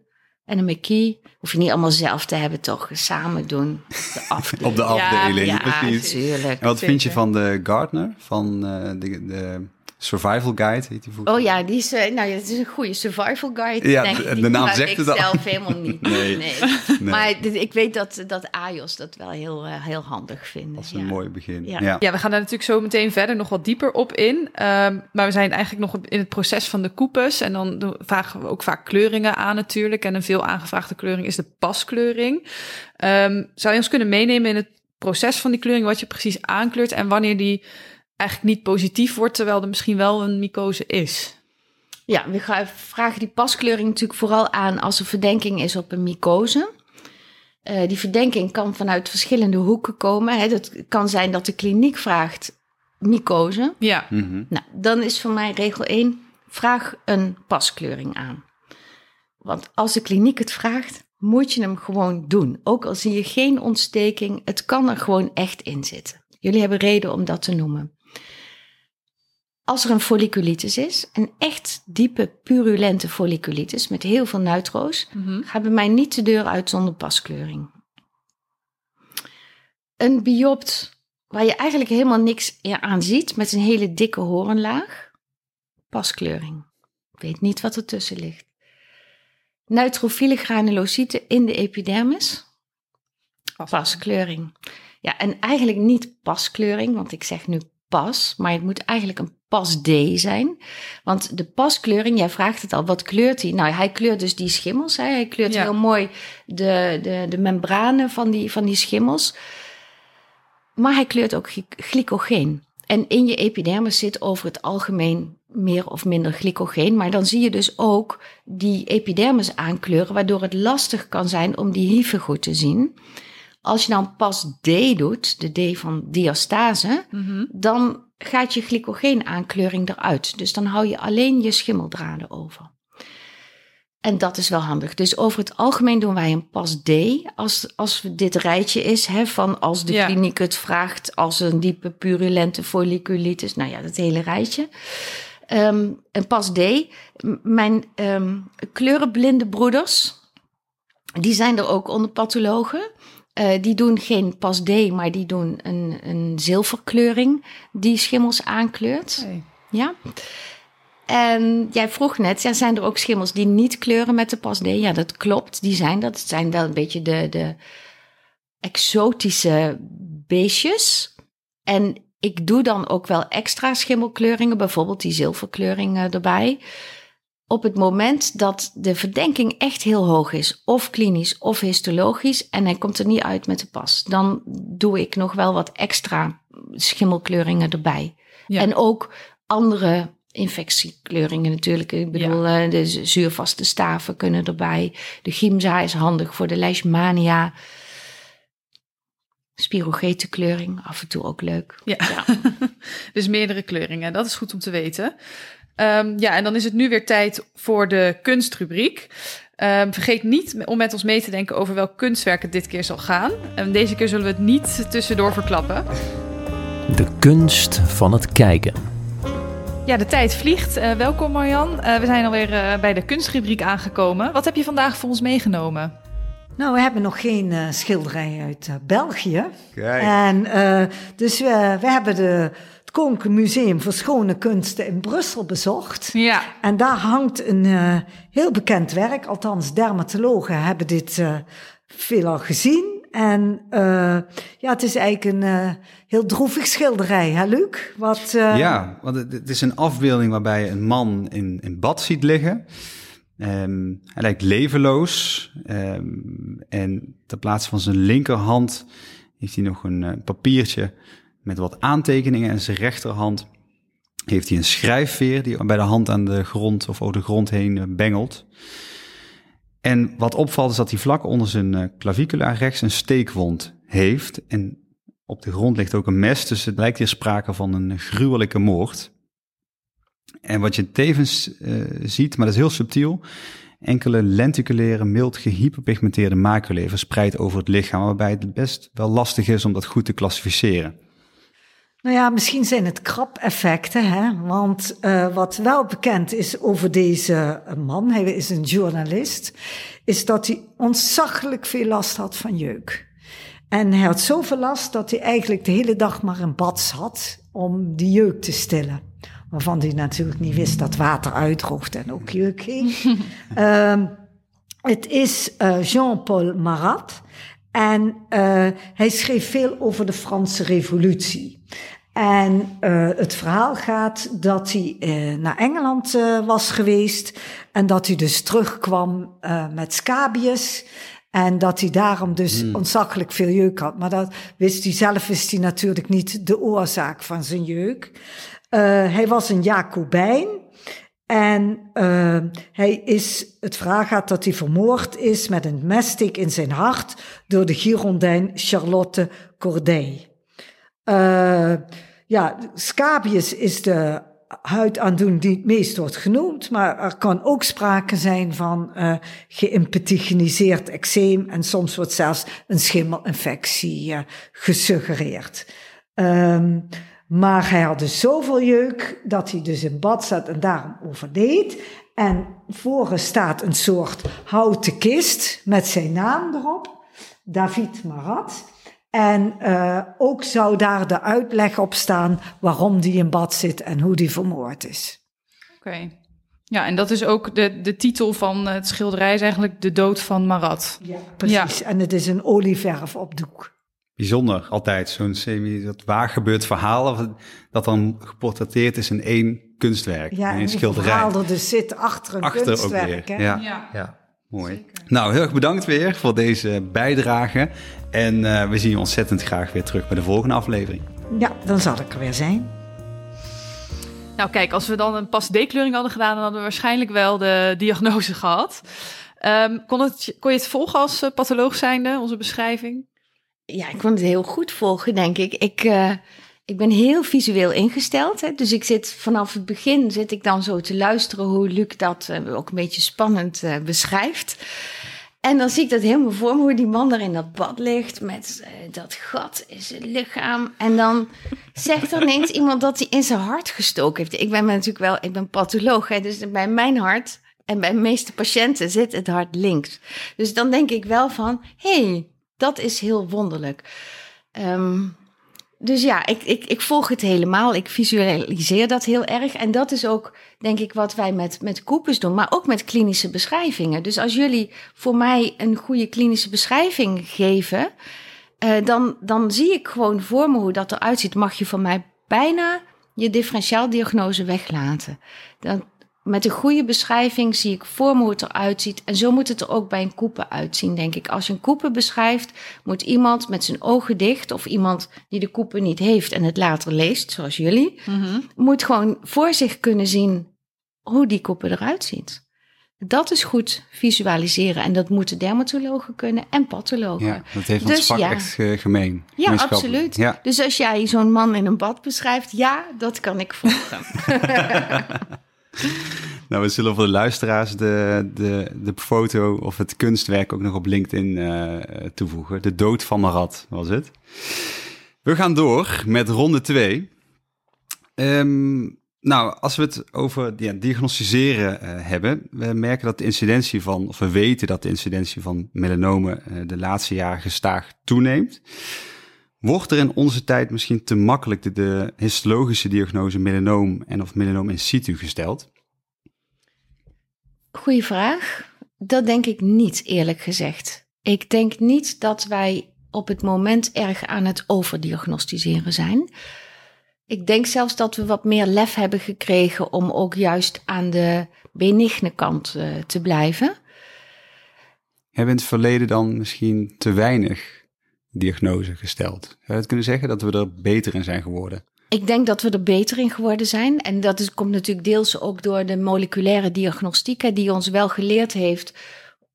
en een McKee. Hoef je niet allemaal zelf te hebben, toch? Samen doen. [LAUGHS] De afdeling. Op de afdeling, ja, precies. natuurlijk. En wat vind je van de Gardner, van eh, de, de Survival Guide heet die vroeger. Oh ja, die is, uh, nou ja, het is een goede survival guide. Ja, denk ik. de naam zegt het al. zelf helemaal niet. [LAUGHS] Nee. Nee. Nee. Maar ik weet dat, dat AJOS dat wel heel, eh, heel handig vinden. Dat is een ja. mooi begin. Ja. Ja. Ja, we gaan daar natuurlijk zo meteen verder nog wat dieper op in. Ehm, maar we zijn eigenlijk nog in het proces van de koepes. En dan vragen we ook vaak kleuringen aan natuurlijk. En een veel aangevraagde kleuring is de paskleuring. Ehm, zou je ons kunnen meenemen in het proces van die kleuring? Wat je precies aankleurt en wanneer die eigenlijk niet positief wordt... terwijl er misschien wel een mycose is? Ja, we gaan- vragen die paskleuring natuurlijk vooral aan als er verdenking is op een mycose. Eh, die verdenking kan vanuit verschillende hoeken komen. Hè. Dat kan zijn dat de kliniek vraagt mycose. Ja, Mhm. Nou, dan is voor mij regel 1, vraag een paskleuring aan. Want als de kliniek het vraagt, moet je hem gewoon doen. Ook al zie je geen ontsteking, het kan er gewoon echt in zitten. Jullie hebben reden om dat te noemen. Als er een folliculitis is, een echt diepe, purulente folliculitis met heel veel neutro's, Mhm. ga bij mij niet de deur uit zonder paskleuring. Een biopt waar je eigenlijk helemaal niks aan ziet, met een hele dikke horenlaag, paskleuring. Ik weet niet wat ertussen ligt. Neutrofiele granulocyten in de epidermis, paskleuring. Ja, en eigenlijk niet paskleuring, want ik zeg nu pas, maar het moet eigenlijk een pas D zijn. Want de paskleuring, jij vraagt het al, wat kleurt hij? Nou, hij kleurt dus die schimmels. Hè? Hij kleurt Ja. heel mooi de, de, de membranen van die, van die schimmels. Maar hij kleurt ook gly- glycogeen. En in je epidermis zit over het algemeen meer of minder glycogeen. Maar dan zie je dus ook die epidermis aankleuren, waardoor het lastig kan zijn om die hyfen goed te zien. Als je dan pas D doet, de D van diastase, Mhm. dan gaat je glycogeenaankleuring eruit. Dus dan hou je alleen je schimmeldraden over. En dat is wel handig. Dus over het algemeen doen wij een pas D. Als, als dit rijtje is, hè, van als de Ja. kliniek het vraagt, als een diepe purulente folliculitis. Nou ja, dat hele rijtje. Ehm, een pas D. Mijn ehm, kleurenblinde broeders, die zijn er ook onder pathologen. Eh, die doen geen pas D, maar die doen een, een zilverkleuring die schimmels aankleurt. Hey. Ja. En jij vroeg net, ja, zijn er ook schimmels die niet kleuren met de pas D? Ja, dat klopt. Die zijn dat. Het zijn wel een beetje de, de exotische beestjes. En ik doe dan ook wel extra schimmelkleuringen, bijvoorbeeld die zilverkleuring erbij. Op het moment dat de verdenking echt heel hoog is, of klinisch of histologisch, en hij komt er niet uit met de pas, dan doe ik nog wel wat extra schimmelkleuringen erbij. Ja. En ook andere infectiekleuringen natuurlijk. Ik bedoel, eh, de zu- zuurvaste staven kunnen erbij. De Gimza is handig voor de leishmania. Spirochetenkleuring, af en toe ook leuk. Ja. Ja. [LAUGHS] dus meerdere kleuringen, dat is goed om te weten. Ehm, ja, en dan is het nu weer tijd voor de kunstrubriek. Ehm, vergeet niet om met ons mee te denken over welk kunstwerk het dit keer zal gaan. En deze keer zullen we het niet tussendoor verklappen. De kunst van het kijken. Ja, de tijd vliegt. Eh, welkom Marjan. Eh, we zijn alweer eh, bij de kunstrubriek aangekomen. Wat heb je vandaag voor ons meegenomen? Nou, we hebben nog geen eh, schilderij uit eh, België. Kijk. En eh, dus we, we hebben de, het Koninklijk Museum voor Schone Kunsten in Brussel bezocht. Ja, En daar hangt een eh, heel bekend werk. Althans, dermatologen hebben dit eh, veelal gezien. En eh, ja, het is eigenlijk een eh, heel droevig schilderij, hè Luc? Wat, eh, Ja, want het, is een afbeelding waarbij je een man in, in bad ziet liggen. Ehm, hij lijkt levenloos. Ehm, en ter plaatse van zijn linkerhand heeft hij nog een papiertje met wat aantekeningen. En zijn rechterhand heeft hij een schrijfveer die bij de hand aan de grond of over de grond heen eh, bengelt. En wat opvalt is dat hij vlak onder zijn eh, clavicula rechts een steekwond heeft. En op de grond ligt ook een mes, dus het lijkt hier sprake van een gruwelijke moord. En wat je tevens eh, ziet, maar dat is heel subtiel, enkele lenticulaire, mild gehyperpigmenteerde maculae verspreid over het lichaam, waarbij het best wel lastig is om dat goed te klassificeren. Nou ja, misschien zijn het krap-effecten, hè? want eh, wat wel bekend is over deze man, hij is een journalist, is dat hij ontzaglijk veel last had van jeuk. En hij had zoveel last dat hij eigenlijk de hele dag maar in bad zat om die jeuk te stillen. waarvan hij natuurlijk niet wist dat water uitdroogt en ook jeuk ging. [LAUGHS] Ehm, het is uh, Jean-Paul Marat en uh, hij schreef veel over de Franse Revolutie. En uh, het verhaal gaat dat hij uh, naar Engeland was geweest en dat hij dus terugkwam met scabies. En dat hij daarom dus hmm. ontzaglijk veel jeuk had. Maar dat wist hij zelf, wist hij natuurlijk niet de oorzaak van zijn jeuk. hij was een Jacobijn. En uh, hij is, het verhaal gaat dat hij vermoord is met een messteek in zijn hart door de Girondijn Charlotte Corday. Uh, ja, scabies is de huidaandoening die het meest wordt genoemd, maar er kan ook sprake zijn van uh, geïmpethygeniseerd eczeem en soms wordt zelfs een schimmelinfectie uh, gesuggereerd. Um, maar hij had dus zoveel jeuk dat hij dus in bad zat en daarom overdeed. En voor staat een soort houten kist met zijn naam erop, David Marat. En uh, ook zou daar de uitleg op staan waarom die in bad zit en hoe die vermoord is. Oké. Ja, en dat is ook de, de titel van het schilderij, is eigenlijk De Dood van Marat. Ja, precies. Ja. En het is een olieverf op doek. Bijzonder, altijd zo'n semi, dat waar gebeurt verhaal, dat dan geportretteerd is in één kunstwerk, ja, in een schilderij. verhaal er dus zit achter een achter kunstwerk. Ook hè? Ja, ja. ja. Mooi. Zeker. Nou, heel erg bedankt weer voor deze bijdrage. En uh, we zien je ontzettend graag weer terug bij de volgende aflevering. Ja, dan zal ik er weer zijn. Nou, kijk, als we dan een pas dekleuring hadden gedaan, dan hadden we waarschijnlijk wel de diagnose gehad. Um, kon, het, kon je het volgen als uh, patholoog zijnde, onze beschrijving? Ja, ik kon het heel goed volgen, denk ik. Ik, uh, ik ben heel visueel ingesteld. Hè? Dus ik zit vanaf het begin zit ik dan zo te luisteren hoe Luc dat uh, ook een beetje spannend uh, beschrijft. En dan zie ik dat helemaal voor me, hoe die man daar in dat bad ligt met dat gat in zijn lichaam. En dan zegt er ineens [LAUGHS] iemand dat hij in zijn hart gestoken heeft. Ik ben natuurlijk wel, ik ben patholoog, hè, dus bij mijn hart en bij de meeste patiënten zit het hart links. Dus dan denk ik wel van, hé, hey, dat is heel wonderlijk. Um, dus ja, ik, ik, ik volg het helemaal. Ik visualiseer dat heel erg. En dat is ook, denk ik, wat wij met, met koepels doen, maar ook met klinische beschrijvingen. Dus als jullie voor mij een goede klinische beschrijving geven, uh, dan, dan zie ik gewoon voor me hoe dat eruit ziet. Mag je van mij bijna je differentiaaldiagnose weglaten. Dan, met een goede beschrijving zie ik voor me hoe het eruit ziet. En zo moet het er ook bij een koepen uitzien, denk ik. Als je een koepen beschrijft, moet iemand met zijn ogen dicht... of iemand die de koepen niet heeft en het later leest, zoals jullie... Mm-hmm. moet gewoon voor zich kunnen zien hoe die koepen eruit ziet. Dat is goed visualiseren. En dat moeten dermatologen kunnen en pathologen. Ja, dat heeft ons dus, vak ja. echt uh, gemeen. Ja, absoluut. Ja. Dus als jij zo'n man in een bad beschrijft, ja, dat kan ik volgen. [LAUGHS] [LAUGHS] Nou, we zullen voor de luisteraars de, de, de foto of het kunstwerk ook nog op LinkedIn uh, toevoegen. De dood van Marat was het. We gaan door met ronde 2. Um, nou, als we het over ja, diagnosticeren uh, hebben, we merken dat de incidentie van, of we weten dat de incidentie van melanomen uh, de laatste jaren gestaag toeneemt. Wordt er in onze tijd misschien te makkelijk de, de histologische diagnose melanoom en of melanoom in situ gesteld? Goeie vraag. Dat denk ik niet, eerlijk gezegd. Ik denk niet dat wij op het moment erg aan het overdiagnosticeren zijn. Ik denk zelfs dat we wat meer lef hebben gekregen om ook juist aan de benigne kant uh, te blijven. Hebben in het verleden dan misschien te weinig diagnose gesteld? Zou je het kunnen zeggen dat we er beter in zijn geworden? Ik denk dat we er beter in geworden zijn. En dat komt natuurlijk deels ook door de moleculaire diagnostiek, die ons wel geleerd heeft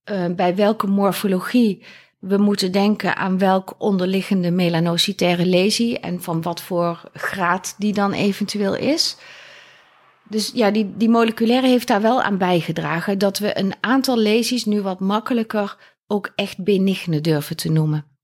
uh, bij welke morfologie we moeten denken aan welk onderliggende melanocytaire lesie en van wat voor graad die dan eventueel is. Dus ja, die, die moleculaire heeft daar wel aan bijgedragen dat we een aantal lesies nu wat makkelijker ook echt benigne durven te noemen.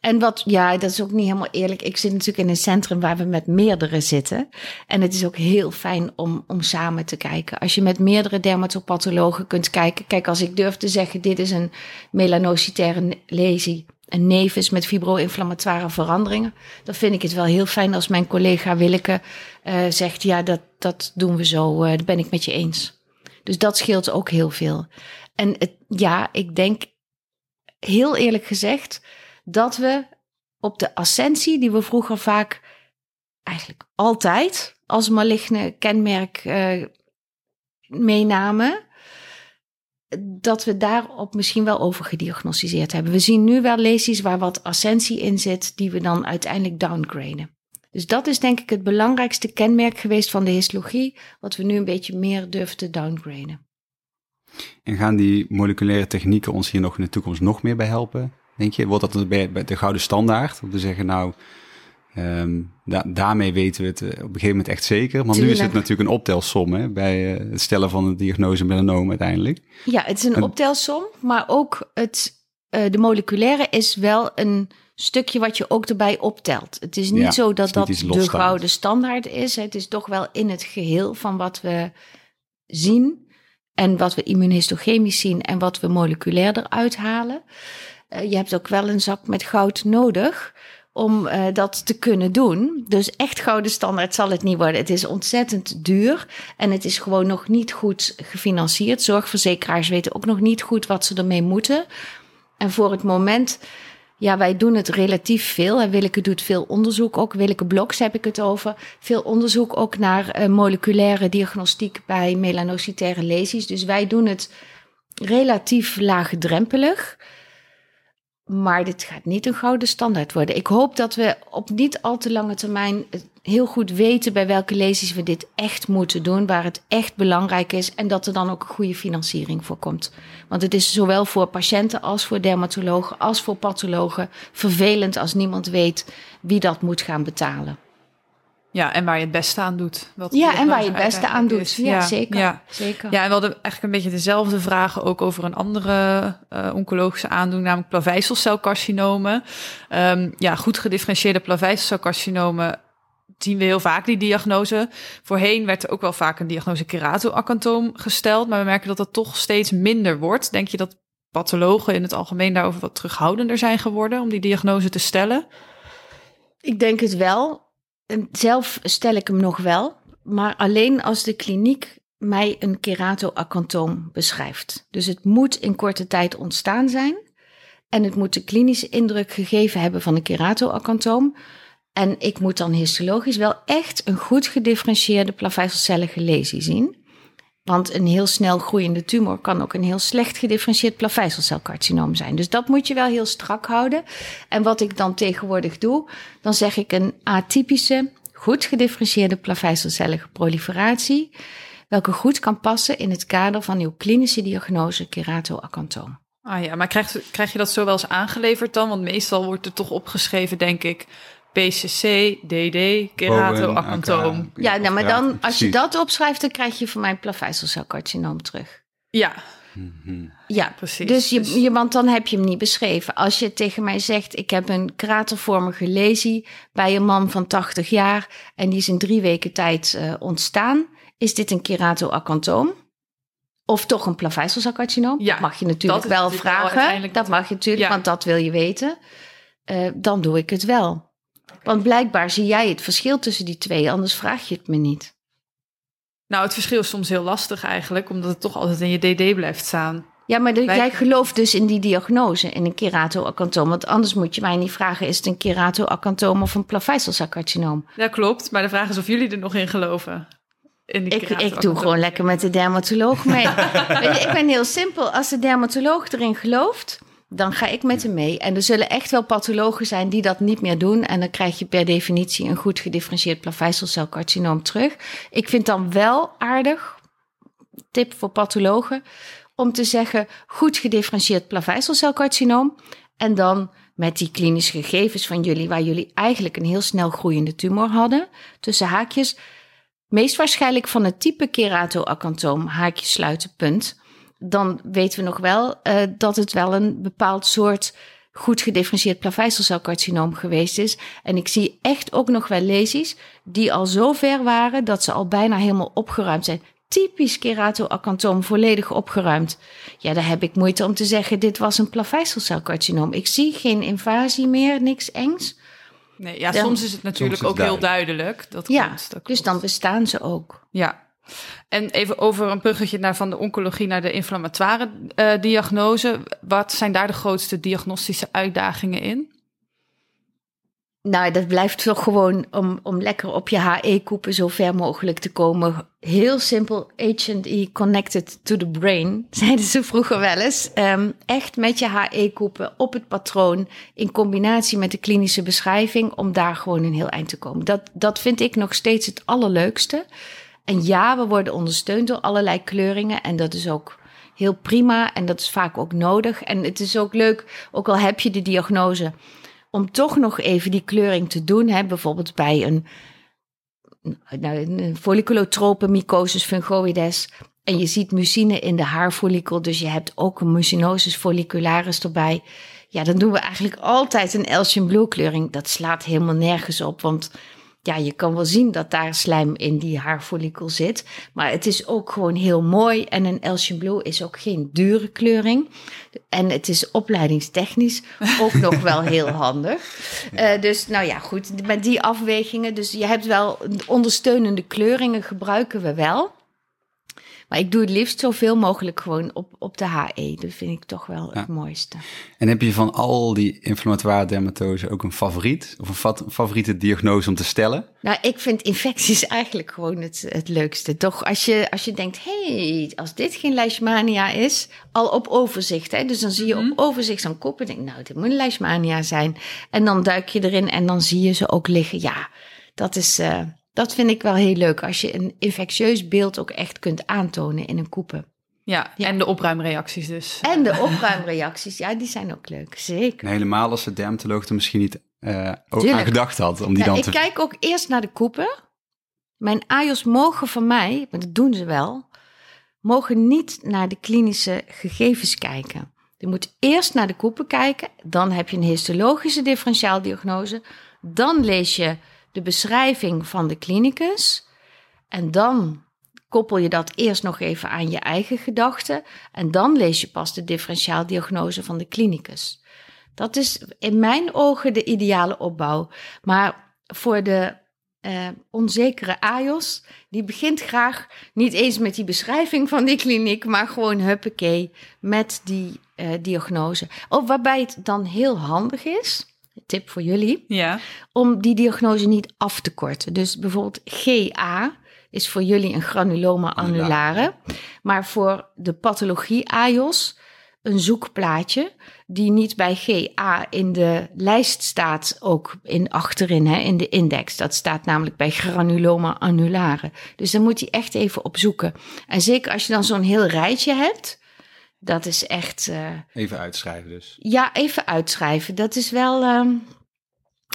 En wat, ja, dat is ook niet helemaal eerlijk. Ik zit natuurlijk in een centrum waar we met meerdere zitten. En het is ook heel fijn om, om samen te kijken. Als je met meerdere dermatopathologen kunt kijken. Kijk, als ik durf te zeggen, dit is een melanocytaire lesie. een nevus met fibro-inflammatoire veranderingen. Dan vind ik het wel heel fijn als mijn collega Willeke uh, zegt: ja, dat, dat doen we zo. Uh, dat ben ik met je eens. Dus dat scheelt ook heel veel. En het, ja, ik denk heel eerlijk gezegd dat we op de ascensie, die we vroeger vaak eigenlijk altijd als maligne kenmerk uh, meenamen, dat we daarop misschien wel over gediagnosticeerd hebben. We zien nu wel lesies waar wat ascensie in zit, die we dan uiteindelijk downgraden. Dus dat is denk ik het belangrijkste kenmerk geweest van de histologie, wat we nu een beetje meer durven te downgraden. En gaan die moleculaire technieken ons hier nog in de toekomst nog meer bij helpen? Denk je, wordt dat bij de gouden standaard? Om te zeggen, nou, um, da daarmee weten we het eh, op een gegeven moment echt zeker. Want nu is het natuurlijk een optelsom hè, bij uh, het stellen van de diagnose melanoom uiteindelijk. Ja, het is een optelsom, maar ook het, uh, de moleculaire is wel een stukje wat je ook erbij optelt. Het is niet ja, zo dat dat de gouden standaard is. Het is toch wel in het geheel van wat we zien en wat we immunohistochemisch zien en wat we moleculair eruit halen. Uh, je hebt ook wel een zak met goud nodig om uh, dat te kunnen doen. Dus echt gouden standaard zal het niet worden. Het is ontzettend duur en het is gewoon nog niet goed gefinancierd. Zorgverzekeraars weten ook nog niet goed wat ze ermee moeten. En voor het moment ja, wij doen het relatief veel. En Willeke doet veel onderzoek ook. Willeke Bloks heb ik het over. Veel onderzoek ook naar uh, moleculaire diagnostiek bij melanocytaire lesies. Dus wij doen het relatief laagdrempelig. Maar dit gaat niet een gouden standaard worden. Ik hoop dat we op niet al te lange termijn heel goed weten bij welke lezers we dit echt moeten doen, waar het echt belangrijk is en dat er dan ook een goede financiering voor komt. Want het is zowel voor patiënten als voor dermatologen als voor pathologen vervelend als niemand weet wie dat moet gaan betalen. Ja, en waar je het beste aan doet. Wat ja, en waar je het beste aan doet. Ja, zeker, ja. zeker. Ja, en we hadden eigenlijk een beetje dezelfde vragen ook over een andere uh, oncologische aandoening, namelijk plaveisselcelcarcinomen. Um, ja, goed gedifferentieerde plaveisselcelcarcinomen zien we heel vaak die diagnose. Voorheen werd er ook wel vaak een diagnose keratoacantoom gesteld, maar we merken dat dat toch steeds minder wordt. Denk je dat pathologen in het algemeen daarover wat terughoudender zijn geworden om die diagnose te stellen? Ik denk het wel. Zelf stel ik hem nog wel, maar alleen als de kliniek mij een keratoacantoom beschrijft. Dus het moet in korte tijd ontstaan zijn en het moet de klinische indruk gegeven hebben van een keratoacantoom. En ik moet dan histologisch wel echt een goed gedifferentieerde plaveisselcellige lesie zien. Want een heel snel groeiende tumor kan ook een heel slecht gedifferentieerd plaveisselcelcarcinoom zijn. Dus dat moet je wel heel strak houden. En wat ik dan tegenwoordig doe, dan zeg ik een atypische, goed gedifferentieerde plaveisselcellige proliferatie, welke goed kan passen in het kader van uw klinische diagnose keratoacantoom. Ah ja, maar krijg, krijg je dat zo wel eens aangeleverd dan? Want meestal wordt er toch opgeschreven, denk ik, PCC, DD, keratoacantoom. Ja, nou, maar dan, als je dat opschrijft, dan krijg je van mij plaveisselcelcarcinoom terug. Ja. Mhm. Ja, precies. Dus je, dus- je, want dan heb je hem niet beschreven. Als je tegen mij zegt: Ik heb een kratervormige lesie bij een man van 80 jaar en die is in drie weken tijd uh, ontstaan, is dit een keratoacantoom? Of toch een plaveisselcelcarcinoom? Ja, dat mag je natuurlijk wel vragen. Dat mag je natuurlijk, want dat wil je weten. Uh, dan doe ik het wel. Want blijkbaar zie jij het verschil tussen die twee, anders vraag je het me niet. Nou, het verschil is soms heel lastig eigenlijk, omdat het toch altijd in je DD blijft staan. Ja, maar jij gelooft dus in die diagnose, in een keratoacantoom. Want anders moet je mij niet vragen, is het een keratoacantoom of een plaveisselcelcarcinoom? Ja, klopt. Maar de vraag is of jullie er nog in geloven. In die ik, ik doe gewoon lekker met de dermatoloog mee. [LAUGHS] Je, ik ben heel simpel. Als de dermatoloog erin gelooft, dan ga ik met hem mee. En er zullen echt wel pathologen zijn die dat niet meer doen. En dan krijg je per definitie een goed gedifferentieerd plaveisselcelcarcinoom terug. Ik vind dan wel aardig, tip voor pathologen, om te zeggen goed gedifferentieerd plaveisselcelcarcinoom. En dan met die klinische gegevens van jullie, waar jullie eigenlijk een heel snel groeiende tumor hadden, tussen haakjes. Meest waarschijnlijk van het type keratoacantoom, haakjes sluiten, punt dan weten we nog wel uh, dat het wel een bepaald soort goed gedifferentieerd plaveisselcelcarcinoom geweest is. En ik zie echt ook nog wel lesies die al zo ver waren dat ze al bijna helemaal opgeruimd zijn. typisch keratoacanthom, volledig opgeruimd. Ja, daar heb ik moeite om te zeggen, dit was een plaveisselcelcarcinoom. Ik zie geen invasie meer, niks engs. Nee, ja, Dan- soms is het natuurlijk ook heel duidelijk. Dat Ja, dat dus dan bestaan ze ook. Ja. En even over een bruggetje naar van de oncologie naar de inflammatoire eh, diagnose. Wat zijn daar de grootste diagnostische uitdagingen in? Nou, dat blijft toch gewoon om, om lekker op je HE-koepen zo ver mogelijk te komen. Heel simpel, H&E connected to the brain, [LAUGHS] zeiden ze vroeger wel eens. Ehm, echt met je HE-koepen op het patroon in combinatie met de klinische beschrijving om daar gewoon een heel eind te komen. Dat, dat vind ik nog steeds het allerleukste. En ja, we worden ondersteund door allerlei kleuringen en dat is ook heel prima en dat is vaak ook nodig. En het is ook leuk, ook al heb je de diagnose, om toch nog even die kleuring te doen. Hè? Bijvoorbeeld bij een, nou, een folliculotrope mycosis fungoides. En je ziet mucine in de haarfollikel, dus je hebt ook een mucinosis follicularis erbij. Ja, dan doen we eigenlijk altijd een Elsian Blue kleuring. Dat slaat helemaal nergens op, want ja, je kan wel zien dat daar slijm in die haarfollikel zit. Maar het is ook gewoon heel mooi. En een Elsian Blue is ook geen dure kleuring. En het is opleidingstechnisch [LAUGHS] ook nog wel heel handig. Eh, dus nou ja, goed, met die afwegingen. Dus je hebt wel ondersteunende kleuringen gebruiken we wel. Maar ik doe het liefst zoveel mogelijk gewoon op, op de HE. Dat vind ik toch wel het mooiste. En heb je van al die inflammatoire dermatose ook een favoriet? Of een fa- favoriete diagnose om te stellen? Nou, ik vind infecties [LAUGHS] eigenlijk gewoon het, het leukste. Toch als je, als je denkt, hey, als dit geen leishmania is, al op overzicht. Hè? Dus dan zie je op overzicht zo'n kop en denk, nou, dit moet een leishmania zijn. En dan duik je erin en dan zie je ze ook liggen. Ja, dat is, eh, dat vind ik wel heel leuk. Als je een infectieus beeld ook echt kunt aantonen in een koepen. Ja, Ja. en de opruimreacties dus. En de opruimreacties, ja, die zijn ook leuk. Zeker. En helemaal als de dermatoloog er misschien niet eh, ook aan gedacht had om die Ja, dan ik te... kijk ook eerst naar de koepen. Mijn AJOS mogen van mij, maar dat doen ze wel, mogen niet naar de klinische gegevens kijken. Je moet eerst naar de koepen kijken, dan heb je een histologische differentiaaldiagnose, dan lees je de beschrijving van de klinicus en dan koppel je dat eerst nog even aan je eigen gedachten en dan lees je pas de differentiaaldiagnose van de klinicus. Dat is in mijn ogen de ideale opbouw. Maar voor de eh, onzekere AJOS, die begint graag niet eens met die beschrijving van die kliniek, maar gewoon huppakee met die eh, diagnose. Oh, waarbij het dan heel handig is, tip voor jullie, Ja, om die diagnose niet af te korten. Dus bijvoorbeeld GA is voor jullie een granuloma annulare, maar voor de pathologie AJOS een zoekplaatje die niet bij GA in de lijst staat, ook in achterin, hè, in de index. Dat staat namelijk bij granuloma annulare. Dus dan moet je echt even opzoeken. En zeker als je dan zo'n heel rijtje hebt, dat is echt, eh, Even uitschrijven dus. ja, even uitschrijven. Dat is wel, ehm,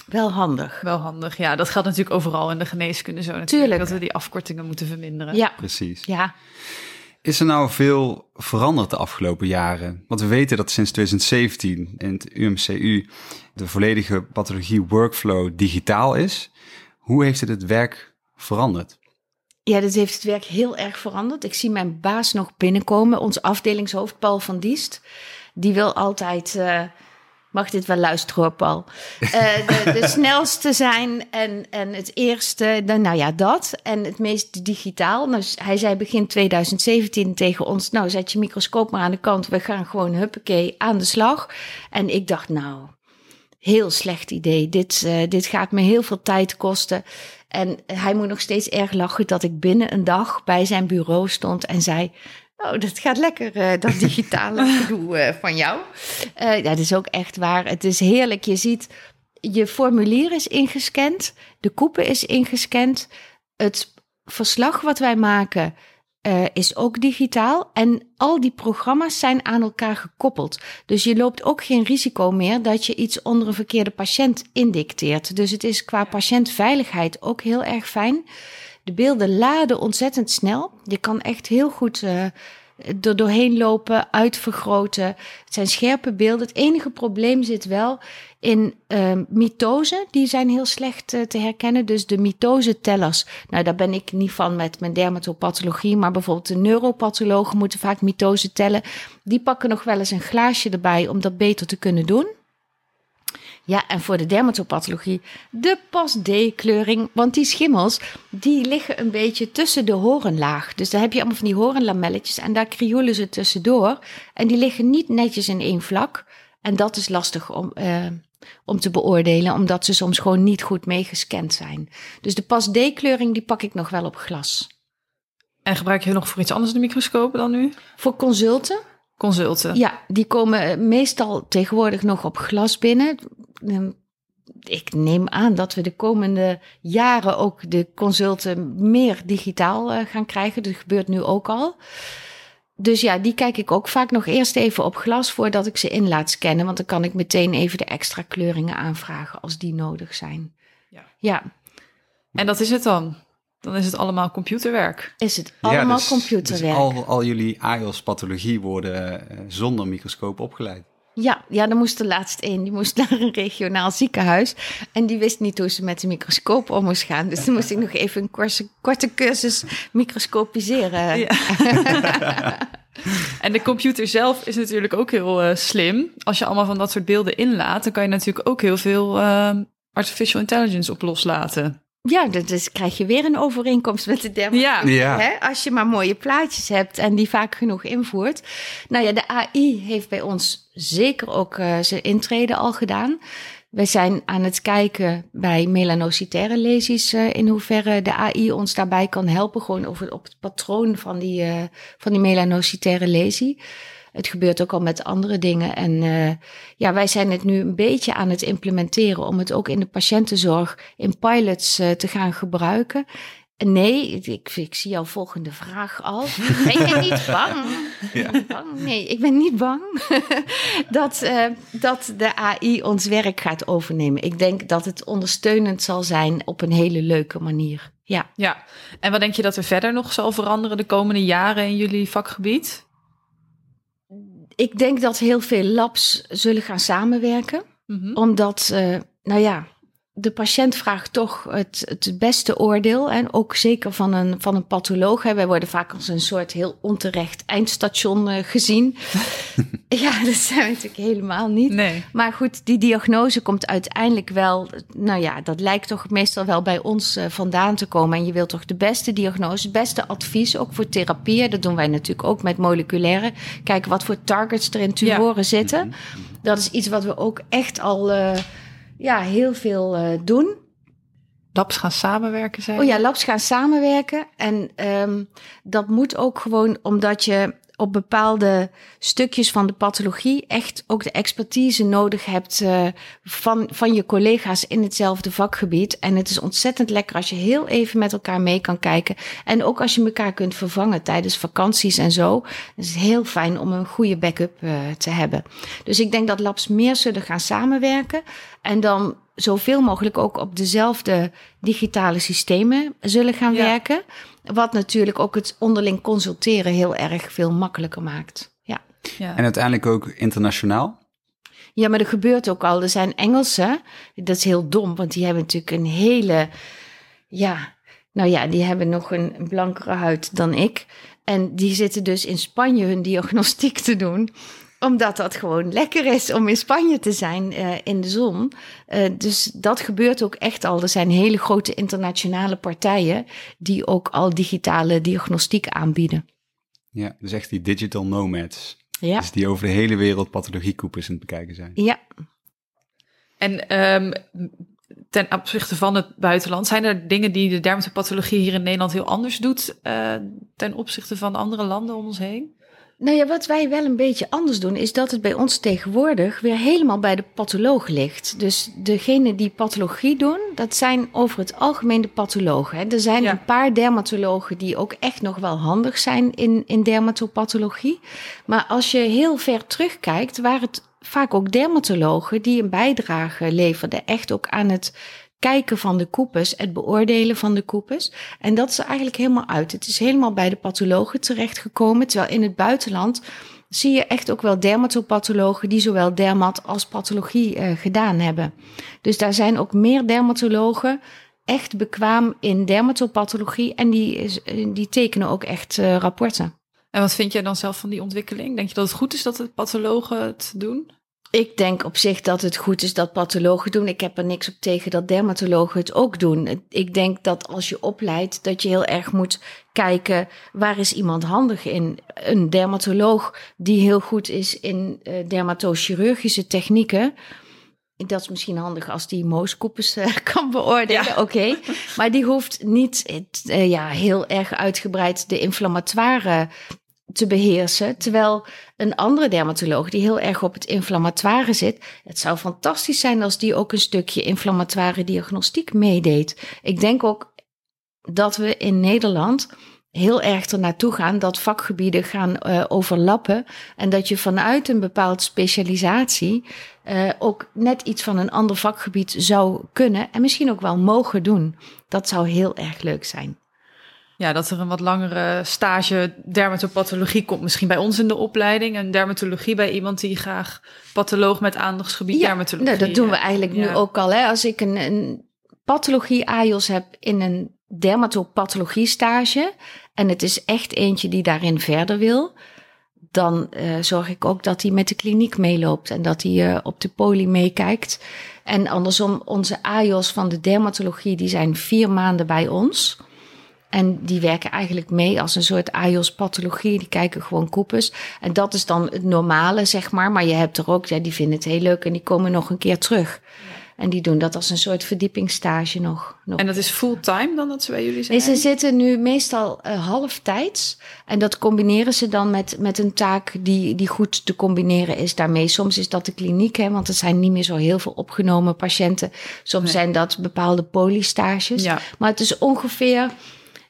wel handig. wel handig. Ja, dat geldt natuurlijk overal in de geneeskunde zo natuurlijk. Tuurlijk. Dat we die afkortingen moeten verminderen. Ja, Precies. ja. Is er nou veel veranderd de afgelopen jaren? Want we weten dat sinds 2017 in het UMCU de volledige pathologie workflow digitaal is. Hoe heeft het het werk veranderd? Ja, dat heeft het werk heel erg veranderd. Ik zie mijn baas nog binnenkomen, ons afdelingshoofd Paul van Diest. Die wil altijd, eh, mag dit wel luisteren hoor Paul, Eh, de, de [LAUGHS] snelste zijn en, en het eerste, de, nou ja dat. En het meest digitaal. Nou, hij zei begin 2017 tegen ons, nou zet je microscoop maar aan de kant. We gaan gewoon huppakee aan de slag. En ik dacht nou, heel slecht idee. Dit, eh, dit gaat me heel veel tijd kosten. En hij moet nog steeds erg lachen dat ik binnen een dag bij zijn bureau stond en zei. Oh, dat gaat lekker, eh, dat [LAUGHS] digitale gedoe eh, van jou. Eh, ja, dat is ook echt waar. Het is heerlijk. Je ziet, je formulier is ingescand, de koepen is ingescand. Het verslag wat wij maken eh, is ook digitaal. En al die programma's zijn aan elkaar gekoppeld. Dus je loopt ook geen risico meer dat je iets onder een verkeerde patiënt indicteert. Dus het is qua patiëntveiligheid ook heel erg fijn. De beelden laden ontzettend snel. Je kan echt heel goed eh, er doorheen lopen, uitvergroten. Het zijn scherpe beelden. Het enige probleem zit wel in uh, mitose. Die zijn heel slecht uh, te herkennen. Dus de mitose-tellers, nou daar ben ik niet van met mijn dermatopathologie. Maar bijvoorbeeld de neuropathologen moeten vaak mitose tellen. Die pakken nog wel eens een glaasje erbij om dat beter te kunnen doen. Ja, en voor de dermatopathologie de pas D-kleuring. Want die schimmels, die liggen een beetje tussen de horenlaag. Dus daar heb je allemaal van die horenlamelletjes en daar krioelen ze tussendoor. En die liggen niet netjes in één vlak. En dat is lastig om, uh, om te beoordelen, omdat ze soms gewoon niet goed meegescand zijn. Dus de pas D-kleuring, die pak ik nog wel op glas. En gebruik je nog voor iets anders de microscoop dan nu? Voor consulten. Consulten? Ja, die komen meestal tegenwoordig nog op glas binnen. Ehm, ik neem aan dat we de komende jaren ook de consulten meer digitaal uh, gaan krijgen. Dat gebeurt nu ook al. Dus ja, die kijk ik ook vaak nog eerst even op glas voordat ik ze in laat scannen. Want dan kan ik meteen even de extra kleuringen aanvragen als die nodig zijn. Ja. ja. En dat is het dan? Dan is het allemaal computerwerk. Is het allemaal ja, dus, computerwerk. Dus al, al jullie AIOS-pathologie worden uh, zonder microscoop opgeleid. Ja, ja, er moest er laatst een. Die moest [LAUGHS] naar een regionaal ziekenhuis. En die wist niet hoe ze met de microscoop om moest gaan. Dus dan moest ik nog even een korte, korte cursus microscopiseren. Ja. [LAUGHS] en de computer zelf is natuurlijk ook heel uh, slim. Als je allemaal van dat soort beelden inlaat, dan kan je natuurlijk ook heel veel uh, artificial intelligence op loslaten. Ja, dus krijg je weer een overeenkomst met de dermatologie. Ja. Hè? Als je maar mooie plaatjes hebt en die vaak genoeg invoert. Nou ja, de AI heeft bij ons zeker ook uh, zijn intrede al gedaan. Wij zijn aan het kijken bij melanocytaire lesies uh, in hoeverre de AI ons daarbij kan helpen. Gewoon over, op het patroon van die, uh, van die melanocytaire lesie. Het gebeurt ook al met andere dingen. En uh, ja, wij zijn het nu een beetje aan het implementeren om het ook in de patiëntenzorg in pilots uh, te gaan gebruiken. Nee, ik, ik zie jouw volgende vraag al. [LAUGHS] Ben je niet bang? Ja. bang? Nee, ik ben niet bang [LAUGHS] dat, uh, dat de AI ons werk gaat overnemen. Ik denk dat het ondersteunend zal zijn op een hele leuke manier. Ja. ja. En wat denk je dat er verder nog zal veranderen de komende jaren in jullie vakgebied? Ik denk dat heel veel labs zullen gaan samenwerken. Mm -hmm. Omdat, uh, nou ja, de patiënt vraagt toch het, het beste oordeel. En ook zeker van een, van een patholoog. Hè. Wij worden vaak als een soort heel onterecht eindstation uh, gezien. [LAUGHS] ja, dat zijn we natuurlijk helemaal niet. Nee. Maar goed, die diagnose komt uiteindelijk wel... Nou ja, dat lijkt toch meestal wel bij ons uh, vandaan te komen. En je wilt toch de beste diagnose, het beste advies. Ook voor therapie. Dat doen wij natuurlijk ook met moleculaire. Kijken wat voor targets er in tumoren ja. zitten. -hmm. Dat is iets wat we ook echt al... Uh, ja, heel veel uh, doen. Labs gaan samenwerken, zijn. Oh ja, labs gaan samenwerken. En um, dat moet ook gewoon omdat je op bepaalde stukjes van de pathologie echt ook de expertise nodig hebt uh, van, van je collega's in hetzelfde vakgebied. En het is ontzettend lekker als je heel even met elkaar mee kan kijken. En ook als je elkaar kunt vervangen tijdens vakanties en zo. Het is heel fijn om een goede backup uh, te hebben. Dus ik denk dat labs meer zullen gaan samenwerken. En dan zoveel mogelijk ook op dezelfde digitale systemen zullen gaan ja. werken. Wat natuurlijk ook het onderling consulteren heel erg veel makkelijker maakt. Ja. ja. En uiteindelijk ook internationaal? Ja, maar er gebeurt ook al. Er zijn Engelsen, dat is heel dom, want die hebben natuurlijk een hele, ja, nou ja, die hebben nog een blankere huid dan ik. En die zitten dus in Spanje hun diagnostiek te doen omdat dat gewoon lekker is om in Spanje te zijn uh, in de zon. Uh, dus dat gebeurt ook echt al. Er zijn hele grote internationale partijen die ook al digitale diagnostiek aanbieden. Ja, dus echt die digital nomads. Ja. Dus die over de hele wereld pathologiekoepers aan het bekijken zijn. Ja. En um, ten opzichte van het buitenland, zijn er dingen die de dermatopathologie hier in Nederland heel anders doet uh, ten opzichte van andere landen om ons heen? Nou ja, wat wij wel een beetje anders doen, is dat het bij ons tegenwoordig weer helemaal bij de patholoog ligt. Dus degene die pathologie doen, dat zijn over het algemeen de pathologen. Hè. Er zijn ja. een paar dermatologen die ook echt nog wel handig zijn in, in dermatopathologie. Maar als je heel ver terugkijkt, waren het vaak ook dermatologen die een bijdrage leverden, echt ook aan het kijken van de koepes, het beoordelen van de koepes. En dat is er eigenlijk helemaal uit. Het is helemaal bij de pathologen terechtgekomen. Terwijl in het buitenland zie je echt ook wel dermatopathologen die zowel dermat als pathologie uh, gedaan hebben. Dus daar zijn ook meer dermatologen echt bekwaam in dermatopathologie en die, die tekenen ook echt uh, rapporten. En wat vind jij dan zelf van die ontwikkeling? Denk je dat het goed is dat de pathologen het doen? Ik denk op zich dat het goed is dat pathologen doen. Ik heb er niks op tegen dat dermatologen het ook doen. Ik denk dat als je opleidt, dat je heel erg moet kijken waar is iemand handig in. Een dermatoloog die heel goed is in uh, dermatochirurgische technieken. Dat is misschien handig als die mooskoepes uh, [LAUGHS] kan beoordelen, oké. Maar die hoeft niet uh, ja, heel erg uitgebreid de inflammatoire te beheersen. Terwijl een andere dermatoloog die heel erg op het inflammatoire zit, het zou fantastisch zijn als die ook een stukje inflammatoire diagnostiek meedeed. Ik denk ook dat we in Nederland heel erg er naartoe gaan dat vakgebieden gaan uh, overlappen en dat je vanuit een bepaald specialisatie uh, ook net iets van een ander vakgebied zou kunnen en misschien ook wel mogen doen. Dat zou heel erg leuk zijn. Ja, dat er een wat langere stage dermatopathologie komt. Misschien bij ons in de opleiding. En dermatologie bij iemand die graag patholoog met aandachtsgebied ja, dermatologie. Nou, dat doen we eigenlijk nu ook al. Hè. Als ik een, een pathologie AIOS heb in een dermatopathologie stage. En het is echt eentje die daarin verder wil. Dan uh, zorg ik ook dat hij met de kliniek meeloopt en dat hij uh, op de poli meekijkt. En andersom, onze AIOS van de dermatologie, die zijn vier maanden bij ons. En die werken eigenlijk mee als een soort AIOS-pathologie. Die kijken gewoon koepes. En dat is dan het normale, zeg maar. Maar je hebt er ook, ja, die vinden het heel leuk en die komen nog een keer terug. En die doen dat als een soort verdiepingsstage nog. nog. En dat is fulltime dan dat ze bij jullie zijn? Nee, ze zitten nu meestal uh, halftijds. En dat combineren ze dan met, met een taak die, die goed te combineren is daarmee. Soms is dat de kliniek, hè, want er zijn niet meer zo heel veel opgenomen patiënten. Soms nee. zijn dat bepaalde polystages. Ja. Maar het is ongeveer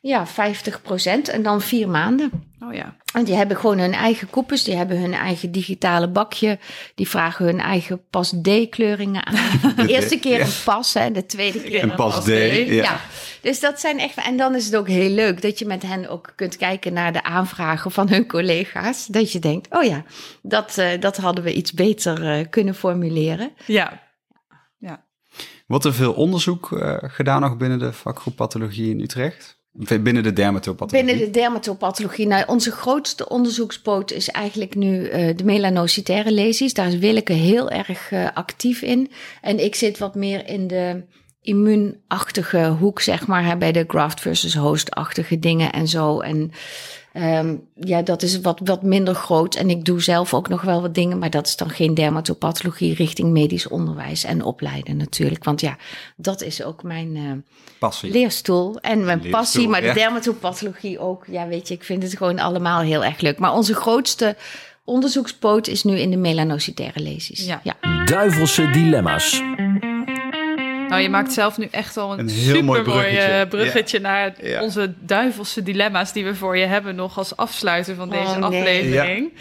ja, 50 procent en dan vier maanden. Oh ja. En die hebben gewoon hun eigen koepels, die hebben hun eigen digitale bakje, die vragen hun eigen pas D-kleuringen aan. [LAUGHS] De eerste keer een pas, hè, de tweede keer een, een pas D. Ja. ja. Dus dat zijn echt. En dan is het ook heel leuk dat je met hen ook kunt kijken naar de aanvragen van hun collega's. Dat je denkt, oh ja, dat, uh, dat hadden we iets beter uh, kunnen formuleren. Ja. ja. Wordt er veel onderzoek uh, gedaan nog binnen de vakgroep pathologie in Utrecht? Binnen de dermatopathologie? Binnen de dermatopathologie. Nou, onze grootste onderzoekspoot is eigenlijk nu uh, de melanocitaire lesies. Daar is Willeke heel erg uh, actief in. En ik zit wat meer in de immuunachtige hoek, zeg maar. Hè, bij de graft versus host-achtige dingen en zo. En um, ja, dat is wat, wat minder groot. En ik doe zelf ook nog wel wat dingen. Maar dat is dan geen dermatopathologie richting medisch onderwijs en opleiden natuurlijk. Want ja, dat is ook mijn... Uh, passie. Leerstoel en mijn Leerstoel, passie, maar ja. de dermatopathologie ook. Ja, weet je, ik vind het gewoon allemaal heel erg leuk. Maar onze grootste onderzoekspoot is nu in de melanocitaire lesies. Ja. ja. Duivelse dilemma's. Nou, je maakt zelf nu echt al een, Een heel mooi supermooi bruggetje. eh, bruggetje Ja. naar Ja. onze duivelse dilemma's die we voor je hebben nog als afsluiter van deze Oh, nee. aflevering.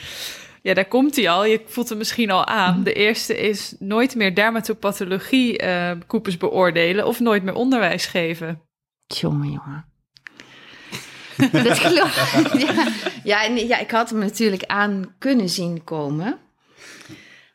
Ja. daar komt hij al. Je voelt hem misschien al aan. De eerste is nooit meer dermatopathologie eh koepers beoordelen of nooit meer onderwijs geven. Jongen, jongen. [LAUGHS] dat geloof ja, ja, en ja, ik had hem natuurlijk aan kunnen zien komen.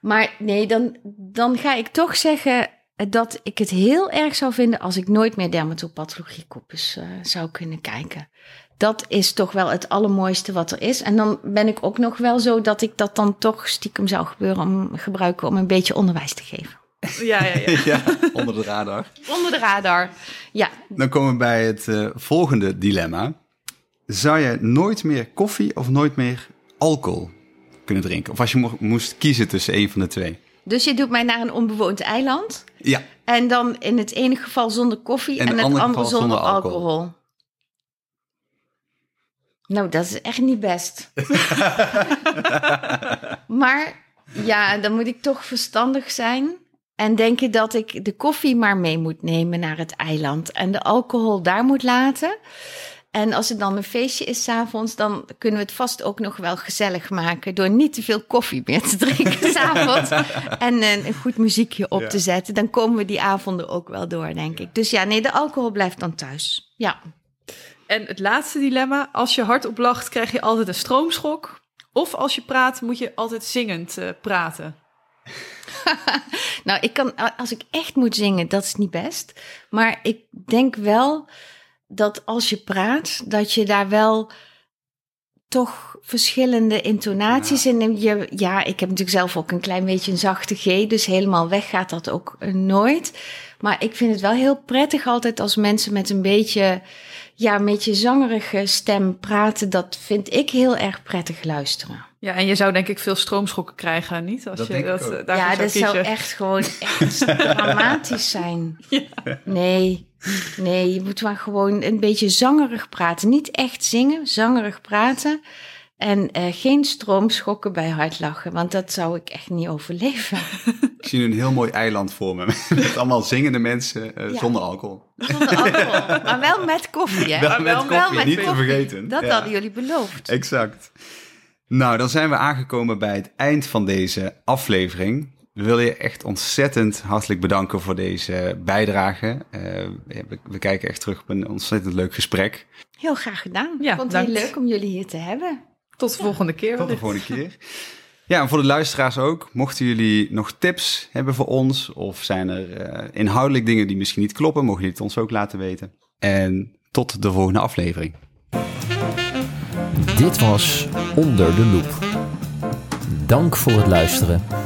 Maar nee, dan, dan ga ik toch zeggen dat ik het heel erg zou vinden als ik nooit meer dermatopathologie uh, zou kunnen kijken. Dat is toch wel het allermooiste wat er is. En dan ben ik ook nog wel zo dat ik dat dan toch stiekem zou gebeuren om, gebruiken om een beetje onderwijs te geven. Ja, ja, ja. [LAUGHS] ja, onder de radar. Onder de radar. Ja, Dan komen we bij het eh, volgende dilemma. Zou je nooit meer koffie of nooit meer alcohol kunnen drinken? Of als je mo- moest kiezen tussen een van de twee? Dus je doet mij naar een onbewoond eiland. Ja, En dan in het ene geval zonder koffie en het in het andere andere geval zonder, zonder alcohol. alcohol. Nou, dat is echt niet best. [LAUGHS] maar ja, dan moet ik toch verstandig zijn. En denken dat ik de koffie maar mee moet nemen naar het eiland. En de alcohol daar moet laten. En als het dan een feestje is s'avonds, dan kunnen we het vast ook nog wel gezellig maken. Door niet te veel koffie meer te drinken [LAUGHS] s'avonds. en een, een goed muziekje op Ja. te zetten. Dan komen we die avonden ook wel door, denk ik. Dus ja, nee, de alcohol blijft dan thuis. Ja. En het laatste dilemma. Als je hardop lacht, krijg je altijd een stroomschok. Of als je praat, moet je altijd zingend eh, praten. [LAUGHS] Nou, ik kan, als ik echt moet zingen, dat is niet best. Maar ik denk wel dat als je praat, dat je daar wel toch verschillende intonaties in neemt. Je, ja, ik heb natuurlijk zelf ook een klein beetje een zachte G, dus helemaal weg gaat dat ook eh, nooit. Maar ik vind het wel heel prettig altijd als mensen met een beetje, ja, een beetje zangerige stem praten. Dat vind ik heel erg prettig luisteren. Ja, en je zou denk ik veel stroomschokken krijgen, niet? Als Dat je denk ik dat, eh, daarvoor ja, zou dat zou echt gewoon [LAUGHS] echt dramatisch zijn. Nee, nee, je moet maar gewoon een beetje zangerig praten. Niet echt zingen, zangerig praten. En eh, geen stroomschokken bij hard lachen, want dat zou ik echt niet overleven. [LAUGHS] Ik zie nu een heel mooi eiland voor me. [LAUGHS] Met allemaal zingende mensen eh, Ja. zonder alcohol. Zonder alcohol, maar wel met koffie, hè? [LAUGHS] Wel met wel koffie, met niet te vergeten. Dat Ja. hadden jullie beloofd. Exact. Nou, dan zijn we aangekomen bij het eind van deze aflevering. We willen je echt ontzettend hartelijk bedanken voor deze bijdrage. Eh, we, we kijken echt terug op een ontzettend leuk gesprek. Heel graag gedaan. Ja, ik vond het heel leuk om jullie hier te hebben. Tot de volgende keer. Tot de volgende keer. Ja, en voor de luisteraars ook. Mochten jullie nog tips hebben voor ons, of zijn er eh, inhoudelijk dingen die misschien niet kloppen, mogen jullie het ons ook laten weten. En tot de volgende aflevering. Dit was Onder de Loep. Dank voor het luisteren en